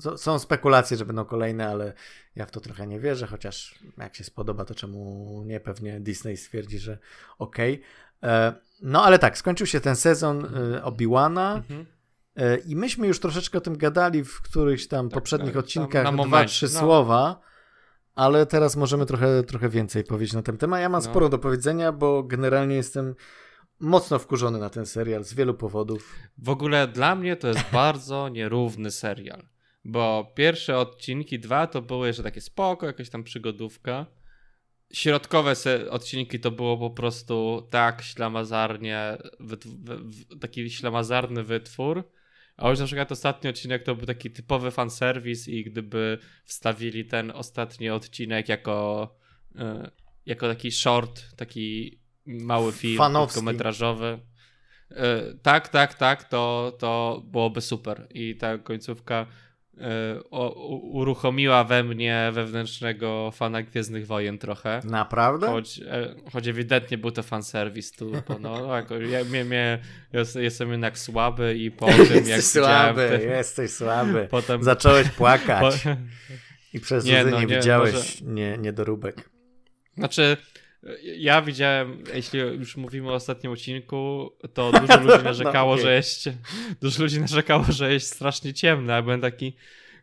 to są spekulacje, że będą kolejne, ale ja w to trochę nie wierzę, chociaż jak się spodoba, to czemu nie? Pewnie Disney stwierdzi, że okej. Okay. No ale tak, skończył się ten sezon Obi-Wana. Mhm. E, I myśmy już troszeczkę o tym gadali w którychś tam tak, poprzednich tak, odcinkach, tam dwa, trzy no. słowa, ale teraz możemy trochę, trochę więcej powiedzieć na ten temat. Ja mam no. sporo do powiedzenia, bo generalnie jestem mocno wkurzony na ten serial z wielu powodów. W ogóle dla mnie to jest bardzo nierówny serial, bo pierwsze odcinki, dwa to były jeszcze takie spoko, jakaś tam przygodówka. Środkowe odcinki to było po prostu tak ślamazarnie, taki ślamazarny wytwór, a już na przykład ostatni odcinek to był taki typowy fanserwis i gdyby wstawili ten ostatni odcinek jako, e, jako taki short, taki mały film krótkometrażowy. E, tak, tak, tak, to, to byłoby super. I ta końcówka E, uruchomiła we mnie wewnętrznego fana Gwiezdnych Wojen trochę. Naprawdę? Choć, e, choć ewidentnie był to fanserwis tu, bo no, jako, ja, mnie, mnie, jestem jednak słaby i po tym jak Jesteś słaby, te... jesteś słaby. Potem... Zacząłeś płakać po... i przez nie, no, nie, nie widziałeś może... nie, niedoróbek. Znaczy, ja widziałem, jeśli już mówimy o ostatnim odcinku, to dużo ludzi narzekało, no, okay. że jest dużo ludzi narzekało, że jest strasznie ciemne, a byłem taki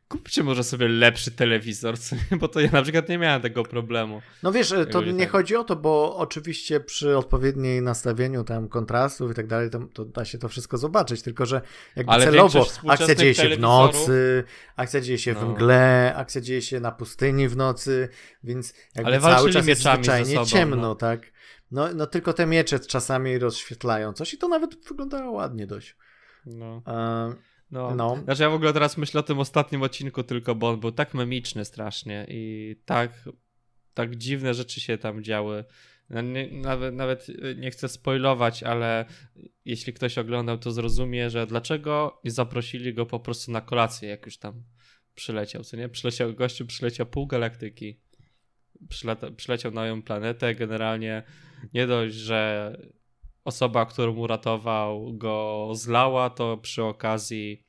kupcie może sobie lepszy telewizor, bo to ja na przykład nie miałem tego problemu. No wiesz, to nie tak. chodzi o to, bo oczywiście przy odpowiedniej nastawieniu tam kontrastów i tak dalej, to, to da się to wszystko zobaczyć, tylko że jakby Ale celowo akcja dzieje się w nocy, akcja dzieje się no. w mgle, akcja dzieje się na pustyni w nocy, więc jakby Ale cały czas jest zwyczajnie sobą, ciemno, no. tak? No, no tylko te miecze czasami rozświetlają coś i to nawet wyglądało ładnie dość. No. No. no. Znaczy ja w ogóle teraz myślę o tym ostatnim odcinku tylko, bo on był tak memiczny strasznie i tak, tak dziwne rzeczy się tam działy. No, nawet, nawet nie chcę spoilować, ale jeśli ktoś oglądał, to zrozumie, że dlaczego nie zaprosili go po prostu na kolację, jak już tam przyleciał, co nie? Przyleciał gościu, przyleciał pół galaktyki, przyleciał na moją planetę, generalnie nie dość, że osoba, którą uratował, go zlała, to przy okazji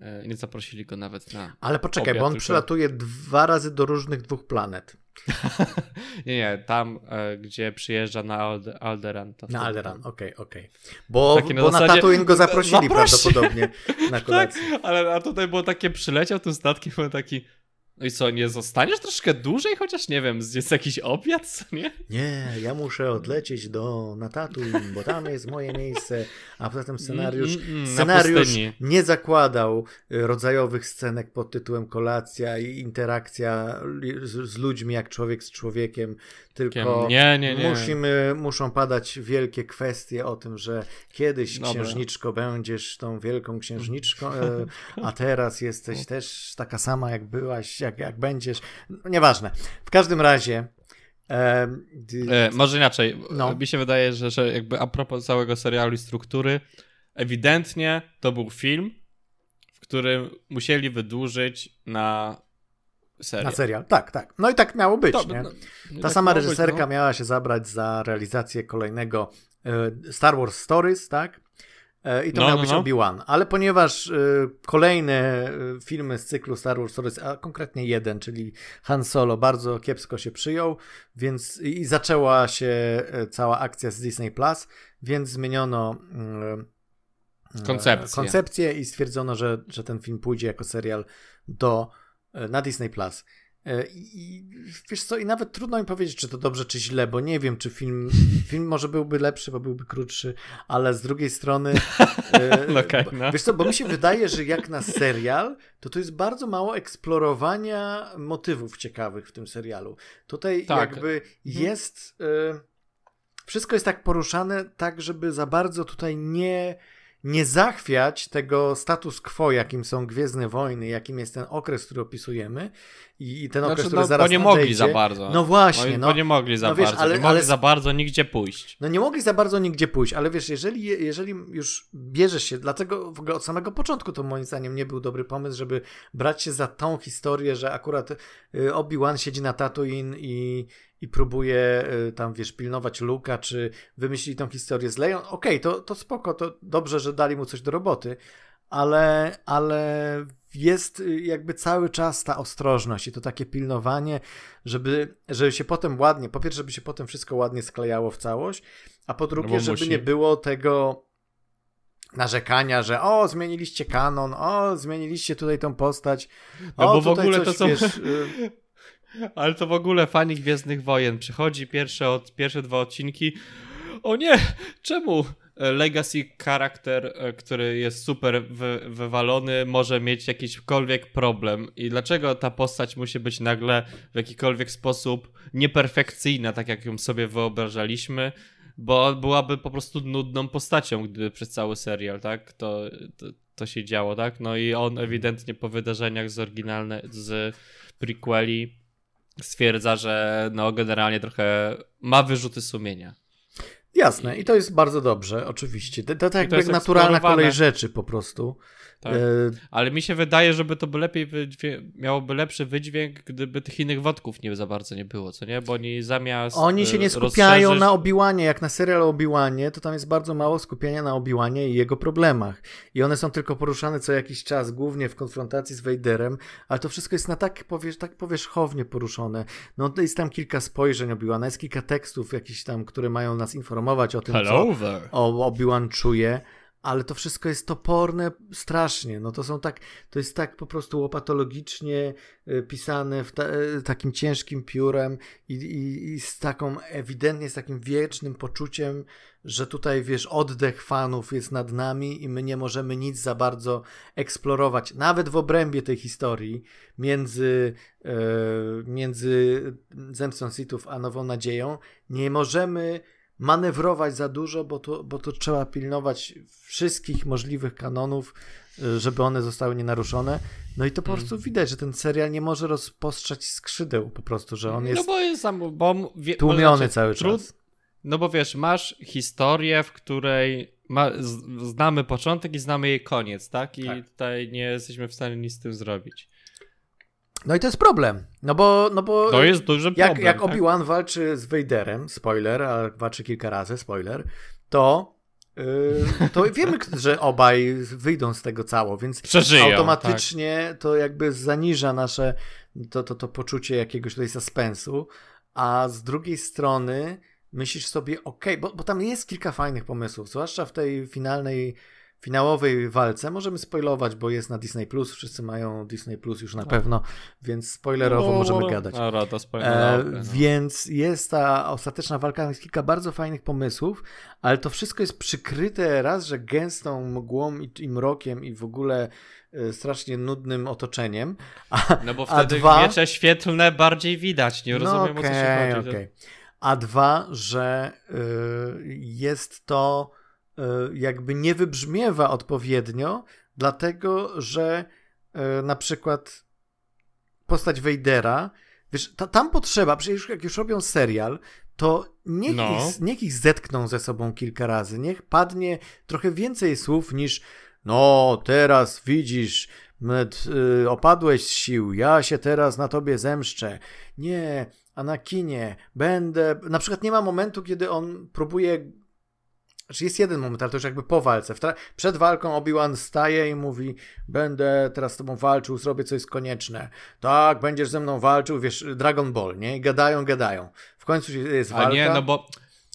e, nie zaprosili go nawet na. Ale poczekaj, bo on tylko... przylatuje dwa razy do różnych dwóch planet. nie, nie, tam, e, gdzie przyjeżdża na Alde, Alderan. na Alderan, okej, okej. Okay, okay. Bo, na, bo zasadzie... na Tatooine go zaprosili prawdopodobnie na kolację. tak, ale a tutaj było takie, przyleciał tym statkiem, był taki, no i co, nie zostaniesz troszkę dłużej, chociaż nie wiem, jest jakiś obiad, co nie? Nie, ja muszę odlecieć do Natatu, bo tam jest moje miejsce, a poza tym scenariusz, mm, mm, scenariusz nie zakładał y, rodzajowych scenek pod tytułem kolacja i interakcja z, z ludźmi jak człowiek z człowiekiem, tylko nie, nie, nie. Musimy, muszą padać wielkie kwestie o tym, że kiedyś Dobra. księżniczko będziesz tą wielką księżniczką, e, a teraz jesteś też taka sama jak byłaś, jak, jak będziesz. No, nieważne. W każdym razie e, może inaczej. No. Mi się wydaje, że, że jakby a propos całego serialu i struktury, ewidentnie to był film, w którym musieli wydłużyć na serial. Na serial, tak, tak. No i tak miało być. To, nie? No, Ta tak sama reżyserka być, no. miała się zabrać za realizację kolejnego e, Star Wars Stories, tak? E, I to no, miał no, być no. Obi-Wan. Ale ponieważ y, kolejne filmy z cyklu Star Wars Stories, a konkretnie jeden, czyli Han Solo, bardzo kiepsko się przyjął, więc i zaczęła się cała akcja z Disney Plus, więc zmieniono y, koncepcję. koncepcję i stwierdzono, że, że ten film pójdzie jako serial do E, na Disney Plus. E, I wiesz co, i nawet trudno mi powiedzieć, czy to dobrze, czy źle, bo nie wiem, czy film, film może byłby lepszy, bo byłby krótszy, ale z drugiej strony. no okay, no. Wiesz co, bo mi się wydaje, że jak na serial, to to jest bardzo mało eksplorowania motywów ciekawych w tym serialu. Tutaj tak. jakby mhm. jest. Y, wszystko jest tak poruszane, tak, żeby za bardzo tutaj nie nie zachwiać tego status quo, jakim są Gwiezdne Wojny, jakim jest ten okres, który opisujemy i, i ten znaczy, okres, który no, zaraz Bo nie nadejdzie. mogli za bardzo. No właśnie. No, bo nie mogli za no, wiesz, bardzo. Ale, nie mogli ale... za bardzo nigdzie pójść. No nie mogli za bardzo nigdzie pójść, ale wiesz, jeżeli, jeżeli już bierzesz się, dlatego w ogóle od samego początku to moim zdaniem nie był dobry pomysł, żeby brać się za tą historię, że akurat y, Obi-Wan siedzi na Tatooine i i próbuje y, tam, wiesz, pilnować Luka, czy wymyślili tą historię z Leją, okej, okay, to, to spoko, to dobrze, że dali mu coś do roboty, ale, ale jest y, jakby cały czas ta ostrożność i to takie pilnowanie, żeby, żeby się potem ładnie, po pierwsze, żeby się potem wszystko ładnie sklejało w całość, a po drugie, no żeby musi. nie było tego narzekania, że o, zmieniliście kanon, o, zmieniliście tutaj tą postać. No o, bo w ogóle to są... Wiesz, y, ale to w ogóle fani Gwiezdnych Wojen. Przychodzi pierwsze, od, pierwsze dwa odcinki. O nie, czemu legacy charakter, e, który jest super wy, wywalony, może mieć jakiśkolwiek problem? I dlaczego ta postać musi być nagle w jakikolwiek sposób nieperfekcyjna, tak jak ją sobie wyobrażaliśmy? Bo byłaby po prostu nudną postacią, gdyby przez cały serial, tak? To, to, to się działo, tak? No i on ewidentnie po wydarzeniach z oryginalne, z prequeli stwierdza, że no generalnie trochę ma wyrzuty sumienia. Jasne, i to jest bardzo dobrze, oczywiście. To, to, to jakby naturalna kolej rzeczy po prostu. Tak. E... Ale mi się wydaje, żeby to by lepiej miałoby lepszy wydźwięk, gdyby tych innych wątków nie za bardzo nie było, co nie? Bo oni zamiast. Oni się nie skupiają rozszerzyć... na Obiłanie, jak na serial Obiłanie, to tam jest bardzo mało skupienia na Obiłanie i jego problemach. I one są tylko poruszane co jakiś czas, głównie w konfrontacji z Vaderem, ale to wszystko jest na tak, powierz, tak powierzchownie poruszone. No jest tam kilka spojrzeń Obiłana, jest kilka tekstów jakichś tam, które mają nas informować o tym, Hello co Obi-Wan czuje ale to wszystko jest toporne strasznie. No to są tak, to jest tak po prostu łopatologicznie e, pisane w ta, e, takim ciężkim piórem i, i, i, z taką ewidentnie z takim wiecznym poczuciem, że tutaj wiesz, oddech fanów jest nad nami i my nie możemy nic za bardzo eksplorować, nawet w obrębie tej historii między, e, między Zemstą Sithów a Nową Nadzieją. Nie możemy manewrować za dużo, bo to, bo to trzeba pilnować wszystkich możliwych kanonów, y, żeby one zostały nienaruszone. No i to po mm. prostu widać, że ten serial nie może rozpostrzeć skrzydeł po prostu, że on no jest, no bo jest sam, bo wie, tłumiony znaczy, cały trud, czas. No bo wiesz, masz historię, w której ma, znamy początek i znamy jej koniec, tak? I tak. tutaj nie jesteśmy w stanie nic z tym zrobić. No i to jest problem, no bo... No bo to jest duży jak, problem. Jak tak? Obi-Wan walczy z Vaderem, spoiler, a walczy kilka razy, spoiler, to Yy, to wiemy, że obaj wyjdą z tego cało, więc Przeżyją, automatycznie tak. to jakby zaniża nasze, to, to, to poczucie jakiegoś tutaj suspensu, a z drugiej strony myślisz sobie, ok, bo, bo tam jest kilka fajnych pomysłów, zwłaszcza w tej finalnej finałowej walce. Możemy spoilować, bo jest na Disney Plus, wszyscy mają Disney Plus już na no. pewno, więc spoilerowo no, możemy gadać. Dobra, to e, no. Więc jest ta ostateczna walka, jest kilka bardzo fajnych pomysłów, ale to wszystko jest przykryte raz, że gęstą mgłą i, i mrokiem i w ogóle e, strasznie nudnym otoczeniem. A, no bo wtedy dwa... miecze świetlne bardziej widać, nie rozumiem no okay, o co się chodzi. Okay. A dwa, że y, jest to jakby nie wybrzmiewa odpowiednio, dlatego że e, na przykład postać Vadera, wiesz, ta, tam potrzeba, przecież jak już robią serial, to niech, no. ich, niech ich zetkną ze sobą kilka razy, niech padnie trochę więcej słów niż no teraz widzisz, y, opadłeś z sił, ja się teraz na tobie zemszczę. Nie, Anakinie, będę... Na przykład nie ma momentu, kiedy on próbuje znaczy jest jeden moment, ale to już jakby po walce. Przed walką Obi-Wan staje i mówi: Będę teraz z tobą walczył, zrobię co jest konieczne. Tak, będziesz ze mną walczył, wiesz, Dragon Ball, nie? I gadają, gadają. W końcu jest walka. A nie, no bo,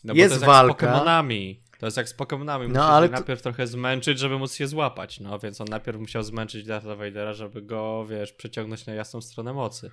no bo jest, to jest walka. jak z Pokémonami. To jest jak z Pokémonami. Musisz no, ale najpierw trochę zmęczyć, żeby móc je złapać. No więc on najpierw musiał zmęczyć Darth Vadera, żeby go, wiesz, przeciągnąć na jasną stronę mocy.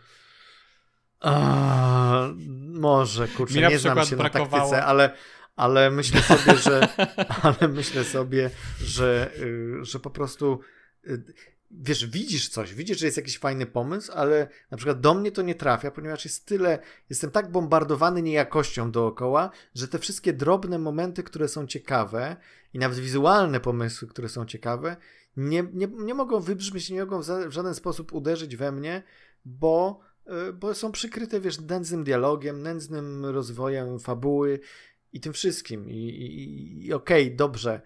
A, może, kurczę, nie znam się brakowało... na taktyce, ale ale myślę sobie, że, ale myślę sobie, że, y, że po prostu y, wiesz, widzisz coś, widzisz, że jest jakiś fajny pomysł, ale na przykład do mnie to nie trafia, ponieważ jest tyle, jestem tak bombardowany niejakością dookoła, że te wszystkie drobne momenty, które są ciekawe i nawet wizualne pomysły, które są ciekawe, nie, nie, nie mogą wybrzmieć, nie mogą w żaden sposób uderzyć we mnie, bo, y, bo są przykryte, wiesz, nędznym dialogiem, nędznym rozwojem fabuły i tym wszystkim. I, i, i okej, okay, dobrze.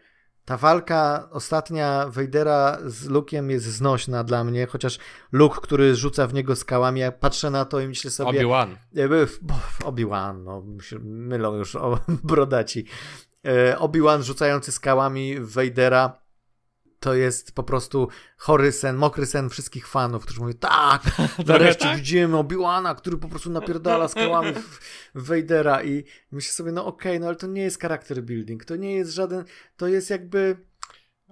Ta walka ostatnia Wejdera z Luke'iem jest znośna dla mnie, chociaż Luke, który rzuca w niego skałami, ja patrzę na to i myślę sobie... Obi-Wan. Obi-Wan, no, mylą już o brodaci. E, Obi-Wan rzucający skałami Wejdera to jest po prostu chory sen, mokry sen wszystkich fanów, którzy mówią, tak, nareszcie tak? widzimy Obi-Wana, który po prostu napierdala skałami w, w Vadera i myślę sobie, no okej, okay, no ale to nie jest character building, to nie jest żaden, to jest jakby,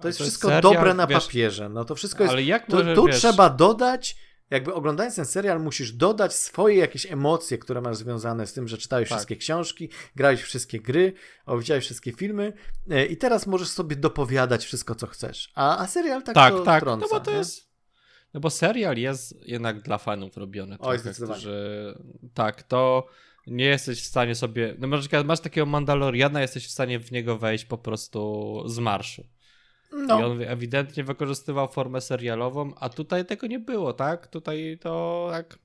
to jest to wszystko jest dobre na wiesz, papierze, no to wszystko jest, ale jak może, tu, tu wiesz... trzeba dodać jakby oglądając ten serial musisz dodać swoje jakieś emocje, które masz związane z tym, że czytałeś tak. wszystkie książki, grałeś wszystkie gry, widziałeś wszystkie filmy e, i teraz możesz sobie dopowiadać wszystko, co chcesz. A, a serial tak, tak to tak. Trąca, no bo to nie? jest no bo serial jest jednak dla fanów robiony. Oj, trochę, zdecydowanie. Którzy, tak, to nie jesteś w stanie sobie. No masz, masz takiego Mandaloriana, jesteś w stanie w niego wejść po prostu z marszu. No. I on ewidentnie wykorzystywał formę serialową, a tutaj tego nie było, tak? Tutaj to tak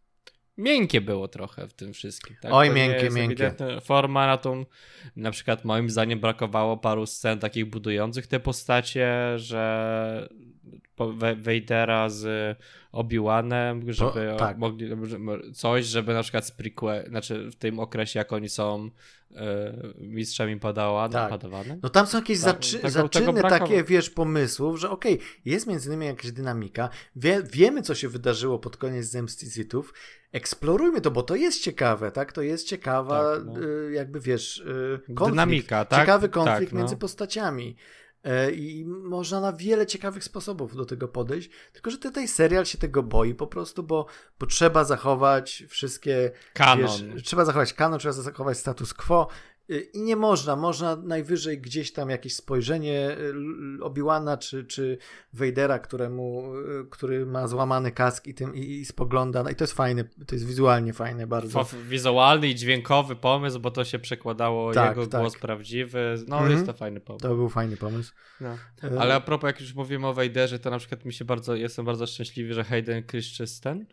miękkie było trochę w tym wszystkim. Tak? Oj, to miękkie, miękkie. Forma na tą, na przykład moim zdaniem brakowało paru scen takich budujących te postacie, że Vadera z Obi-Wanem, żeby Bo, tak. mogli coś, żeby na przykład z prequel, znaczy w tym okresie, jak oni są e, mistrzami Padawana, tak. No tam są jakieś tak, zaczy tego, zaczyny tego takie, wiesz, pomysłów, że okej, okay, jest między nimi jakaś dynamika, wie, wiemy, co się wydarzyło pod koniec Zemsty Sithów, eksplorujmy to, bo to jest ciekawe, tak? To jest ciekawa, tak, no. y, jakby wiesz, y, konflikt, Dynamika, tak? Ciekawy konflikt tak, no. między postaciami. E, I można na wiele ciekawych sposobów do tego podejść, tylko że tutaj serial się tego boi po prostu, bo, bo trzeba zachować wszystkie. Kanon. Wiesz, trzeba zachować kanon, trzeba zachować status quo. I nie można, można najwyżej gdzieś tam jakieś spojrzenie y, Obiłana czy, czy Vadera, któremu, y, który ma złamany kask i, tym, i, i spogląda. No i to jest fajne, to jest wizualnie fajne bardzo. Wizualny i dźwiękowy pomysł, bo to się przekładało tak, jego tak. głos prawdziwy. No -hmm. jest to fajny pomysł. To był fajny pomysł. No. Ale a propos, jak już mówimy o Vaderze, to na przykład mi się bardzo, jestem bardzo szczęśliwy, że Hayden Christensen,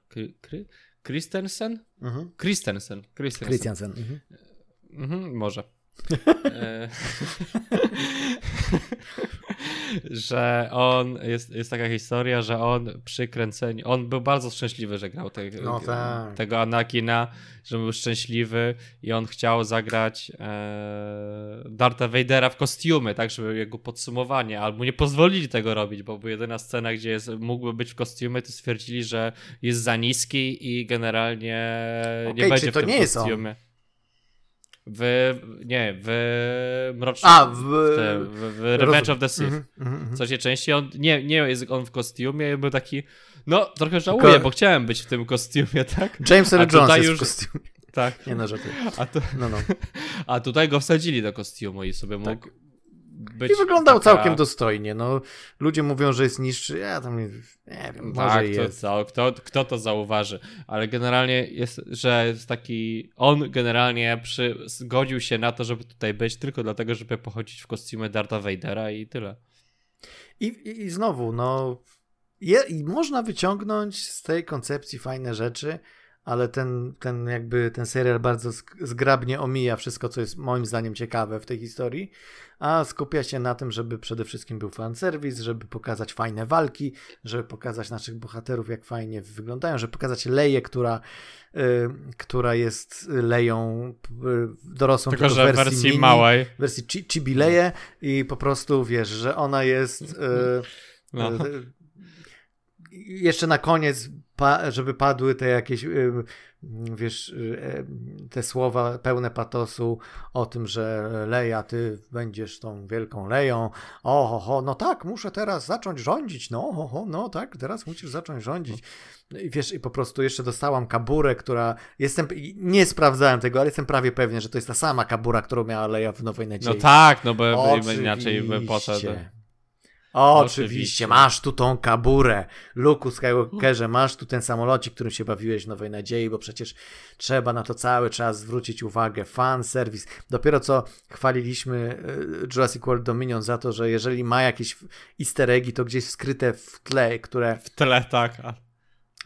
Christensen? Mhm. Christensen. Christensen. Christensen. Mhm Mhm, może. E, że on, jest, jest taka historia, że on przy kręceniu, on był bardzo szczęśliwy, że grał te, no tak. tego Anakina, że był szczęśliwy i on chciał zagrać e, Darta Vadera w kostiumy, tak, żeby jego podsumowanie, albo nie pozwolili tego robić, bo była jedyna scena, gdzie jest, mógłby być w kostiumie, to stwierdzili, że jest za niski i generalnie okay, nie będzie w tym nie kostiumie. On? W, nie, w Mrocznym, A, w, w, w, w Revenge of the Sith. Mm -hmm, Co się częściej, on, nie, nie jest on w kostiumie, był taki, no trochę żałuję, bo chciałem być w tym kostiumie, tak? James Earl Jones jest już... w kostiumie. Tak. Nie no, A, to... no, no. A tutaj go wsadzili do kostiumu i sobie mógł tak być. I wyglądał taka... całkiem dostojnie. No, ludzie mówią, że jest niższy. Ja tam nie, nie wiem, może tak, jest. To, kto, kto to zauważy? Ale generalnie jest, że jest taki. On generalnie przy, zgodził się na to, żeby tutaj być, tylko dlatego, żeby pochodzić w kostiumie Darta Vadera i tyle. I, i, i znowu, no. Je, i można wyciągnąć z tej koncepcji fajne rzeczy ale ten, ten jakby ten serial bardzo zgrabnie omija wszystko, co jest moim zdaniem ciekawe w tej historii, a skupia się na tym, żeby przede wszystkim był fanserwis, żeby pokazać fajne walki, żeby pokazać naszych bohaterów, jak fajnie wyglądają, żeby pokazać Leję, która, y, która jest Leją y, dorosłą tylko, tylko że w wersji, wersji mini, małej. W wersji Chibi Leję i po prostu wiesz, że ona jest y, no. Y, jeszcze na koniec, żeby padły te jakieś, wiesz, e, te słowa pełne patosu o tym, że Leja, ty będziesz tą wielką Leją. O, ho, ho, no tak, muszę teraz zacząć rządzić. No, ho, ho, no tak, teraz musisz zacząć rządzić. I wiesz, i po prostu jeszcze dostałam kaburę, która jestem, nie sprawdzałem tego, ale jestem prawie pewien, że to jest ta sama kabura, którą miała Leja w Nowej Nadziei. No tak, no bo inaczej by poszedł. O, oczywiście. oczywiście, masz tu tą kaburę. Luku Skywalkerze, masz tu ten samolocik, którym się bawiłeś w Nowej Nadziei, bo przecież trzeba na to cały czas zwrócić uwagę. Fan service. Dopiero co chwaliliśmy e, Jurassic World Dominion za to, że jeżeli ma jakieś easter eggi, to gdzieś skryte w tle, które... W tle, tak.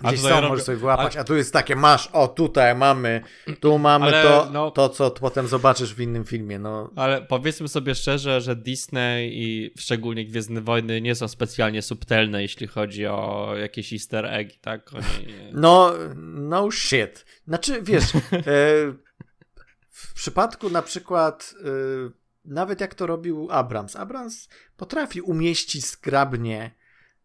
Gdzieś robię... możesz sobie wyłapać, a... a tu jest takie, masz, o tutaj mamy, tu mamy Ale, to, no... to, co potem zobaczysz w innym filmie. No. Ale powiedzmy sobie szczerze, że Disney i szczególnie Gwiezdne Wojny nie są specjalnie subtelne, jeśli chodzi o jakieś easter egg, tak? Oni... No, no shit. Znaczy, wiesz, e, w przypadku na przykład e, nawet jak to robił Abrams, Abrams potrafi umieścić skrabnie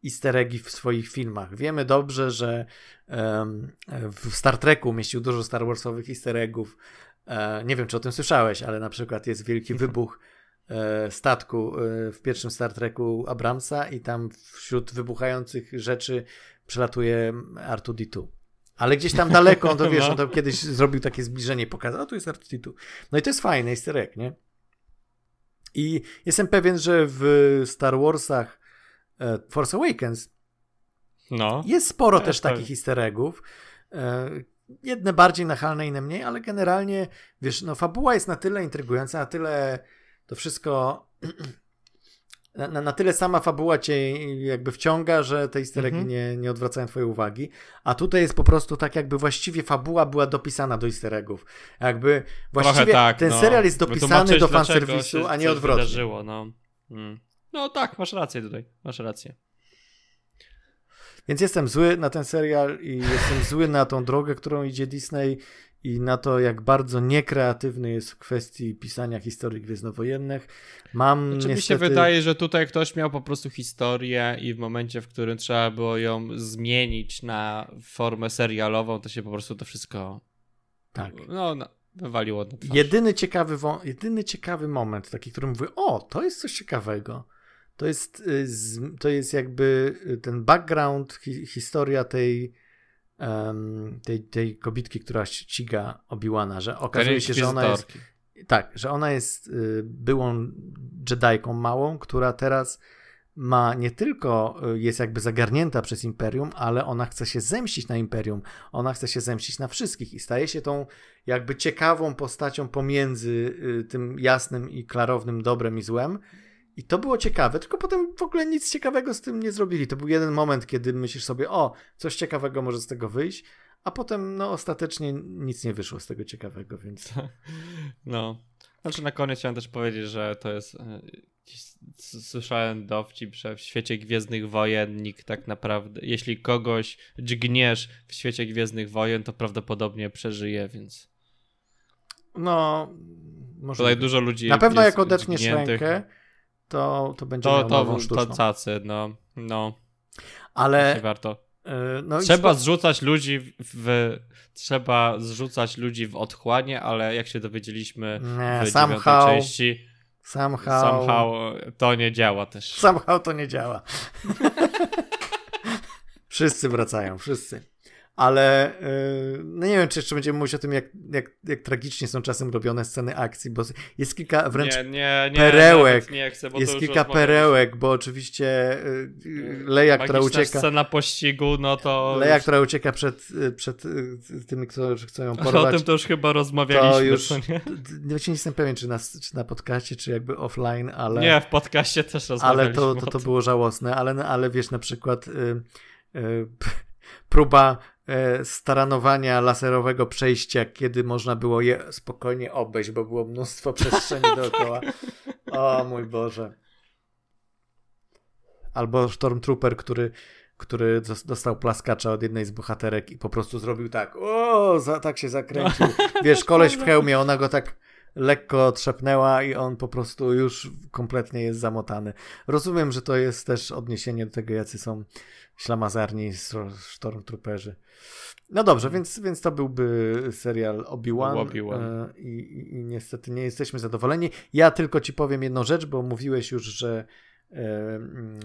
easter eggi w swoich filmach. Wiemy dobrze, że um, w Star Treku mieścił dużo Star Warsowych easter eggów. E, nie wiem, czy o tym słyszałeś, ale na przykład jest wielki wybuch e, statku e, w pierwszym Star Treku Abramsa i tam wśród wybuchających rzeczy przelatuje R2D2. Ale gdzieś tam daleko, on to wiesz, no. on to kiedyś zrobił takie zbliżenie i pokazał, a tu jest R2D2. No i to jest fajne, easter egg, nie? I jestem pewien, że w Star Warsach Force Awakens. No. Jest sporo ja też takich easter eggów. E, jedne bardziej nachalne, inne mniej, ale generalnie, wiesz, no fabuła jest na tyle intrygująca, na tyle to wszystko na, na, tyle sama fabuła cię jakby wciąga, że te easter eggi mhm. nie, nie odwracają twojej uwagi. A tutaj jest po prostu tak, jakby właściwie fabuła była dopisana do easter eggów. Jakby właściwie tak, ten no. serial jest dopisany do fanserwisu, a nie odwrotnie. Wydarzyło, no. Hmm. No tak, masz rację tutaj, masz rację. Więc jestem zły na ten serial i jestem zły na tą drogę, którą idzie Disney i na to, jak bardzo niekreatywny jest w kwestii pisania historii gwiezdnowojennych. Mam znaczy, niestety... Mi się wydaje, że tutaj ktoś miał po prostu historię i w momencie, w którym trzeba było ją zmienić na formę serialową, to się po prostu to wszystko tak. no, no wywaliło na twarz. Jedyny ciekawy, jedyny ciekawy moment, taki, który mówię, o, to jest coś ciekawego to jest, y, to jest jakby y, ten background, hi, historia tej, um, tej, tej kobitki, która ściga Obiłana, że okazuje się, że ona jest. Tak, że ona jest y, byłą Jediką małą, która teraz ma nie tylko jest jakby zagarnięta przez Imperium, ale ona chce się zemścić na Imperium, ona chce się zemścić na wszystkich i staje się tą jakby ciekawą postacią pomiędzy tym jasnym i klarownym dobrem i złem i to było ciekawe, tylko potem w ogóle nic ciekawego z tym nie zrobili. To był jeden moment, kiedy myślisz sobie, o, coś ciekawego może z tego wyjść, a potem no ostatecznie nic nie wyszło z tego ciekawego, więc... No, znaczy na koniec chciałem też powiedzieć, że to jest e, słyszałem dowcip, że w świecie Gwiezdnych Wojen nikt tak naprawdę, jeśli kogoś dźgniesz w świecie Gwiezdnych Wojen, to prawdopodobnie przeżyje, więc... No, może. Tutaj dużo ludzi. Na pewno jak odetniesz rękę, to, to będzie to, to, to cacy, no, no. Ale. Nie warto. Yy, no trzeba zrzucać ludzi w, w, trzeba zrzucać ludzi w otchłanie, ale jak się dowiedzieliśmy nie, w somehow, części somehow, somehow to nie działa też. Somehow to nie działa. wszyscy wracają, wszyscy ale yy, no nie wiem, czy jeszcze będziemy mówić o tym, jak, jak, jak tragicznie są czasem robione sceny akcji, bo jest kilka wręcz nie, nie, nie, perełek. Nie chcę, jest kilka perełek, bo oczywiście yy, Leja, która ucieka. scena pościgu, no to. Leja, już... która ucieka przed, przed tymi, którzy chcą ją porwać. O tym to już chyba rozmawialiśmy. To już, nie? nie jestem pewien, czy na, czy na podcaście, czy jakby offline, ale. Nie, w podcaście też rozmawialiśmy. Ale to, to, to było żałosne, ale, ale wiesz, na przykład. Yy, próba staranowania laserowego przejścia, kiedy można było je spokojnie obejść, bo było mnóstwo przestrzeni dookoła. O mój Boże. Albo Stormtrooper, który, który dostał plaskacza od jednej z bohaterek i po prostu zrobił tak. O, za, tak się zakręcił. Wiesz, koleś w hełmie, ona go tak lekko trzepnęła i on po prostu już kompletnie jest zamotany. Rozumiem, że to jest też odniesienie do tego, jacy są ślamazarni Stormtrooperzy. No dobrze, mhm. więc, więc to byłby serial Obi-Wan, Obi e, i, i, i, niestety nie jesteśmy zadowoleni. Ja tylko ci powiem jedną rzecz, bo mówiłeś już, że e, mm,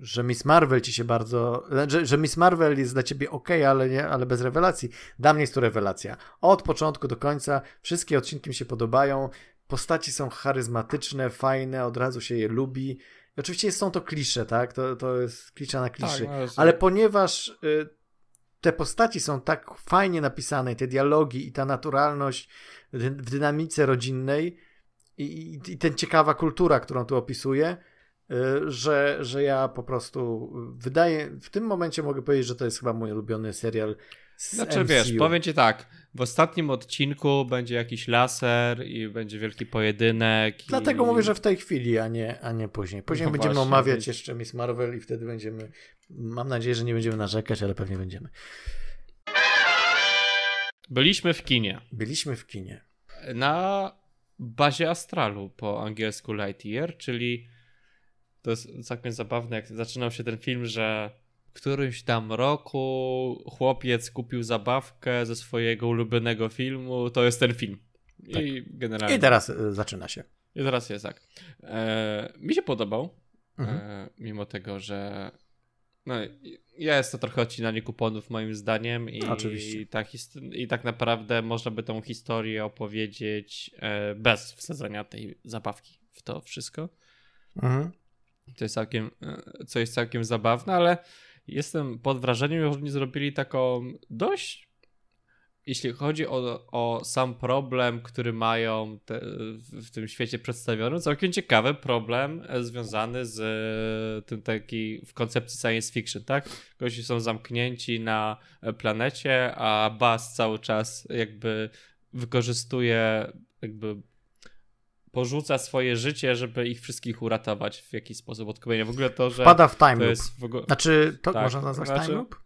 że Miss Marvel ci się bardzo, że, że Miss Marvel jest dla ciebie ok, ale, nie, ale bez rewelacji. Dla mnie jest to rewelacja. Od początku do końca wszystkie odcinki mi się podobają. Postaci są charyzmatyczne, fajne, od razu się je lubi. Oczywiście są to klisze, tak? To, to jest klisza na kliszy. Tak, no ale ponieważ y, te postaci są tak fajnie napisane, te dialogi i ta naturalność w dynamice rodzinnej i, i, i ten ciekawa kultura, którą tu opisuję, y, że, że ja po prostu wydaje, w tym momencie mogę powiedzieć, że to jest chyba mój ulubiony serial znaczy MCU. wiesz, powiem ci tak, w ostatnim odcinku będzie jakiś laser i będzie wielki pojedynek. Dlatego i... mówię, że w tej chwili, a nie, a nie później. Później no będziemy właśnie, omawiać jeszcze Miss Marvel i wtedy będziemy, mam nadzieję, że nie będziemy narzekać, ale pewnie będziemy. Byliśmy w kinie. Byliśmy w kinie. Na bazie Astralu po angielsku Lightyear, czyli to jest całkiem zabawne, jak zaczynał się ten film, że którymś tam roku chłopiec kupił zabawkę ze swojego ulubionego filmu, to jest ten film. Tak. I generalnie. I teraz y, zaczyna się. I teraz jest tak. E, mi się podobał, mhm. e, mimo tego, że no, jest to trochę odcinanie kuponów moim zdaniem i, Oczywiście. i, tak, i tak naprawdę można by tą historię opowiedzieć e, bez wsadzenia tej zabawki w to wszystko. Mhm. To jest całkiem, e, co jest całkiem zabawne, ale jestem pod wrażeniem, że oni zrobili taką dość jeśli chodzi o, o sam problem, który mają te, w tym świecie przedstawionym, całkiem ciekawy problem e, związany z e, tym taki w koncepcji science fiction, tak? Gości są zamknięci na planecie, a Bas cały czas jakby wykorzystuje jakby porzuca swoje życie, żeby ich wszystkich uratować w jakiś sposób od W ogóle to, że. Wpada w time loop. Ogóle... Znaczy, to tak, można nazwać znaczy... time loop?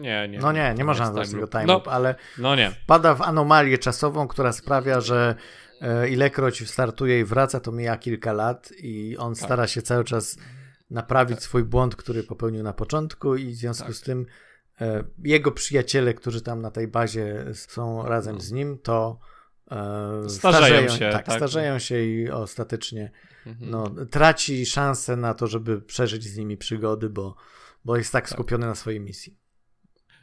Nie, nie. No nie, nie można nazwać tego time loop, no, ale. No nie. Wpada w anomalię czasową, która sprawia, że e, ilekroć startuje i wraca, to mija kilka lat i on tak. stara się cały czas naprawić tak. swój błąd, który popełnił na początku, i w związku tak. z tym e, jego przyjaciele, którzy tam na tej bazie są razem no. z nim, to starzeją, starzeją się. Tak, tak, starzeją się i ostatecznie mhm. no, traci szansę na to, żeby przeżyć z nimi przygody, bo, bo jest tak, tak skupiony na swojej misji.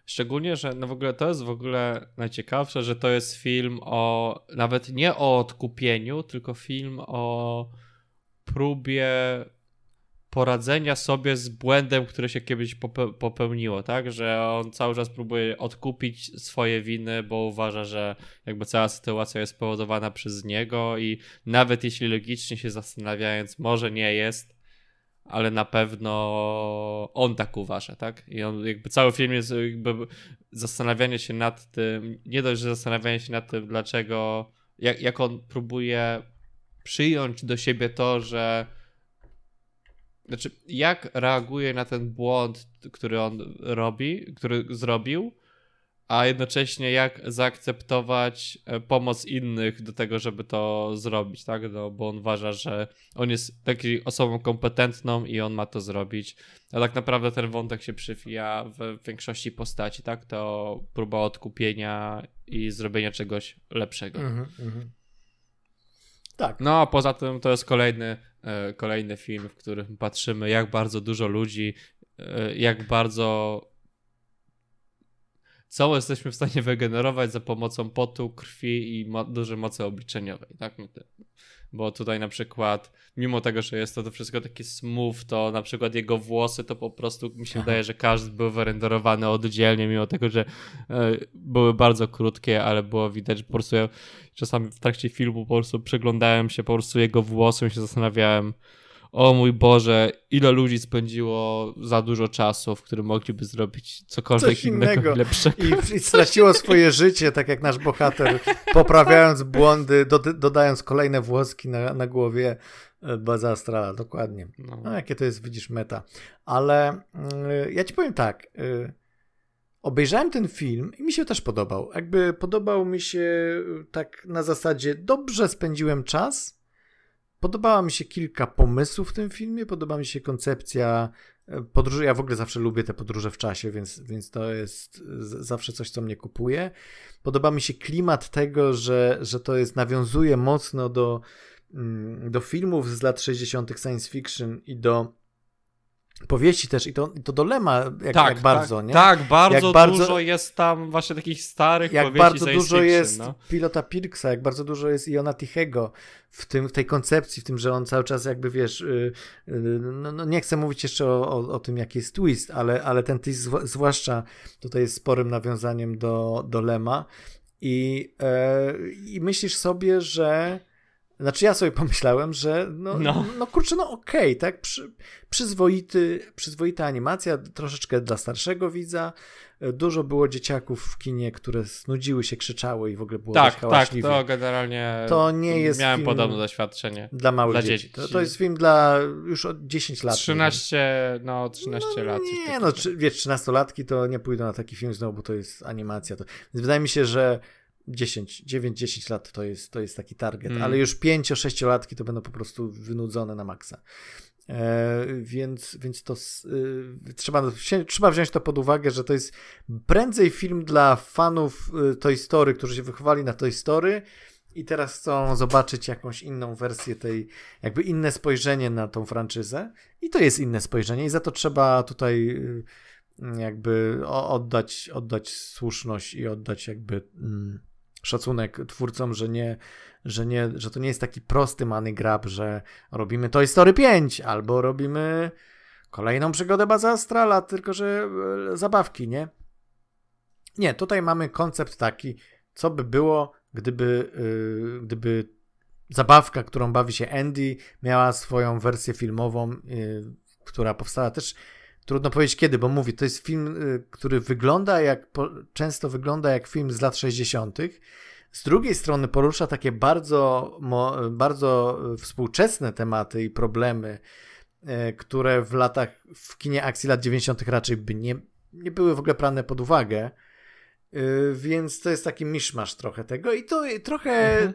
Szczególnie, że no w ogóle to jest w ogóle najciekawsze, że to jest film o nawet nie o odkupieniu, tylko film o próbie poradzenia sobie z błędem, który się kiedyś popełniło, tak? Że on cały czas próbuje odkupić swoje winy, bo uważa, że jakby cała sytuacja jest spowodowana przez niego i nawet jeśli logicznie się zastanawiając, może nie jest, ale na pewno on tak uważa, tak? I on jakby cały film jest jakby zastanawianie się nad tym, nie dość, że zastanawianie się nad tym, dlaczego, jak, jak on próbuje przyjąć do siebie to, że znaczy, jak reaguje na ten błąd, który on robi, który zrobił, a jednocześnie jak zaakceptować e, pomoc innych do tego, żeby to zrobić, tak? No, bo on uważa, że on jest taki osobą kompetentną i on ma to zrobić. A tak naprawdę ten wątek się przywija w większości postaci, tak? To próba odkupienia i zrobienia czegoś lepszego. Mm -hmm. Tak. No, a poza tym to jest kolejny, kolejny film, w którym patrzymy, jak bardzo dużo ludzi, e, jak bardzo co jesteśmy w stanie wygenerować za pomocą potu, krwi i dużej mocy obliczeniowej, tak? Bo tutaj na przykład, mimo tego, że jest to, to wszystko takie smooth, to na przykład jego włosy to po prostu mi się wydaje, że każdy był wyrenderowany oddzielnie, mimo tego, że e, były bardzo krótkie, ale było widać, że po prostu ja czasami w trakcie filmu po prostu przeglądałem się po prostu jego włosem i się zastanawiałem, o mój Boże, ile ludzi spędziło za dużo czasu, w którym mogliby zrobić cokolwiek Coś innego, innego. lepszego. I, I, straciło swoje życie, tak jak nasz bohater, poprawiając błędy, do, dodając kolejne włoski na, na głowie e, Baza Astrala, dokładnie. No. no. jakie to jest, widzisz, meta. Ale y, ja ci powiem tak, y, obejrzałem ten film i mi się też podobał. Jakby podobał mi się tak na zasadzie, dobrze spędziłem czas, Podobała mi się kilka pomysłów w tym filmie, podoba mi się koncepcja e, podróży. Ja w ogóle zawsze lubię te podróże w czasie, więc, więc to jest zawsze coś, co mnie kupuje. Podoba mi się klimat tego, że, że to jest, nawiązuje mocno do, mm, do filmów z lat 60. science fiction i do powieści też i to, to dolema jak, tak, jak bardzo, tak, nie? Tak, bardzo, jak bardzo dużo jest tam właśnie takich starych jak powieści bardzo dużo fiction, jest no. pilota Pirksa, jak bardzo dużo jest Iona Tichego w, tym, w tej koncepcji, w tym, że on cały czas jakby, wiesz, yy, yy, no, no, nie chcę mówić jeszcze o, o, o, tym, jaki jest twist, ale, ale ten twist zwłaszcza tutaj jest sporym nawiązaniem do, do Lema i, yy, i myślisz sobie, że znaczy ja sobie pomyślałem, że no, no. no kurczę, no okej, okay, tak? Przy, przyzwoity, przyzwoita animacja, troszeczkę dla starszego widza. Dużo było dzieciaków w kinie, które snudziły się, krzyczały i w ogóle było Tak, tak, to generalnie to nie jest miałem film podobne doświadczenie. Dla małych dla dzieci. dzieci. To, to, jest film dla już od 10 lat. 13, no 13 no, lat. Nie, no wiesz, 13-latki to nie pójdą na taki film znowu, bo to jest animacja. To, więc wydaje mi się, że 10, 9-10 lat to jest, to jest taki target, mm. ale już 5-6 latki to będą po prostu wynudzone na maksa. E, więc, więc to y, trzeba, trzeba wziąć to pod uwagę, że to jest prędzej film dla fanów y, Toy Story, którzy się wychowali na Toy Story i teraz chcą zobaczyć jakąś inną wersję tej, jakby inne spojrzenie na tą franczyzę. I to jest inne spojrzenie, i za to trzeba tutaj y, jakby oddać, oddać słuszność i oddać jakby. Mm, szacunek twórcom, że nie, że nie, że to nie jest taki prosty money grab, że robimy Toy Story 5 albo robimy kolejną przygodę Baza Astrala, tylko że e, zabawki, nie? Nie, tutaj mamy koncept taki, co by było, gdyby, yy, gdyby zabawka, którą bawi się Andy, miała swoją wersję filmową, yy, która powstała też trudno powiedzieć kiedy, bo mówi, to jest film, y, który wygląda jak, często wygląda jak film z lat 60. Z drugiej strony porusza takie bardzo, bardzo współczesne tematy i problemy, y, które w latach, w kinie akcji lat 90. raczej by nie, nie były w ogóle brane pod uwagę. Y, więc to jest taki miszmasz trochę tego i to trochę, mhm.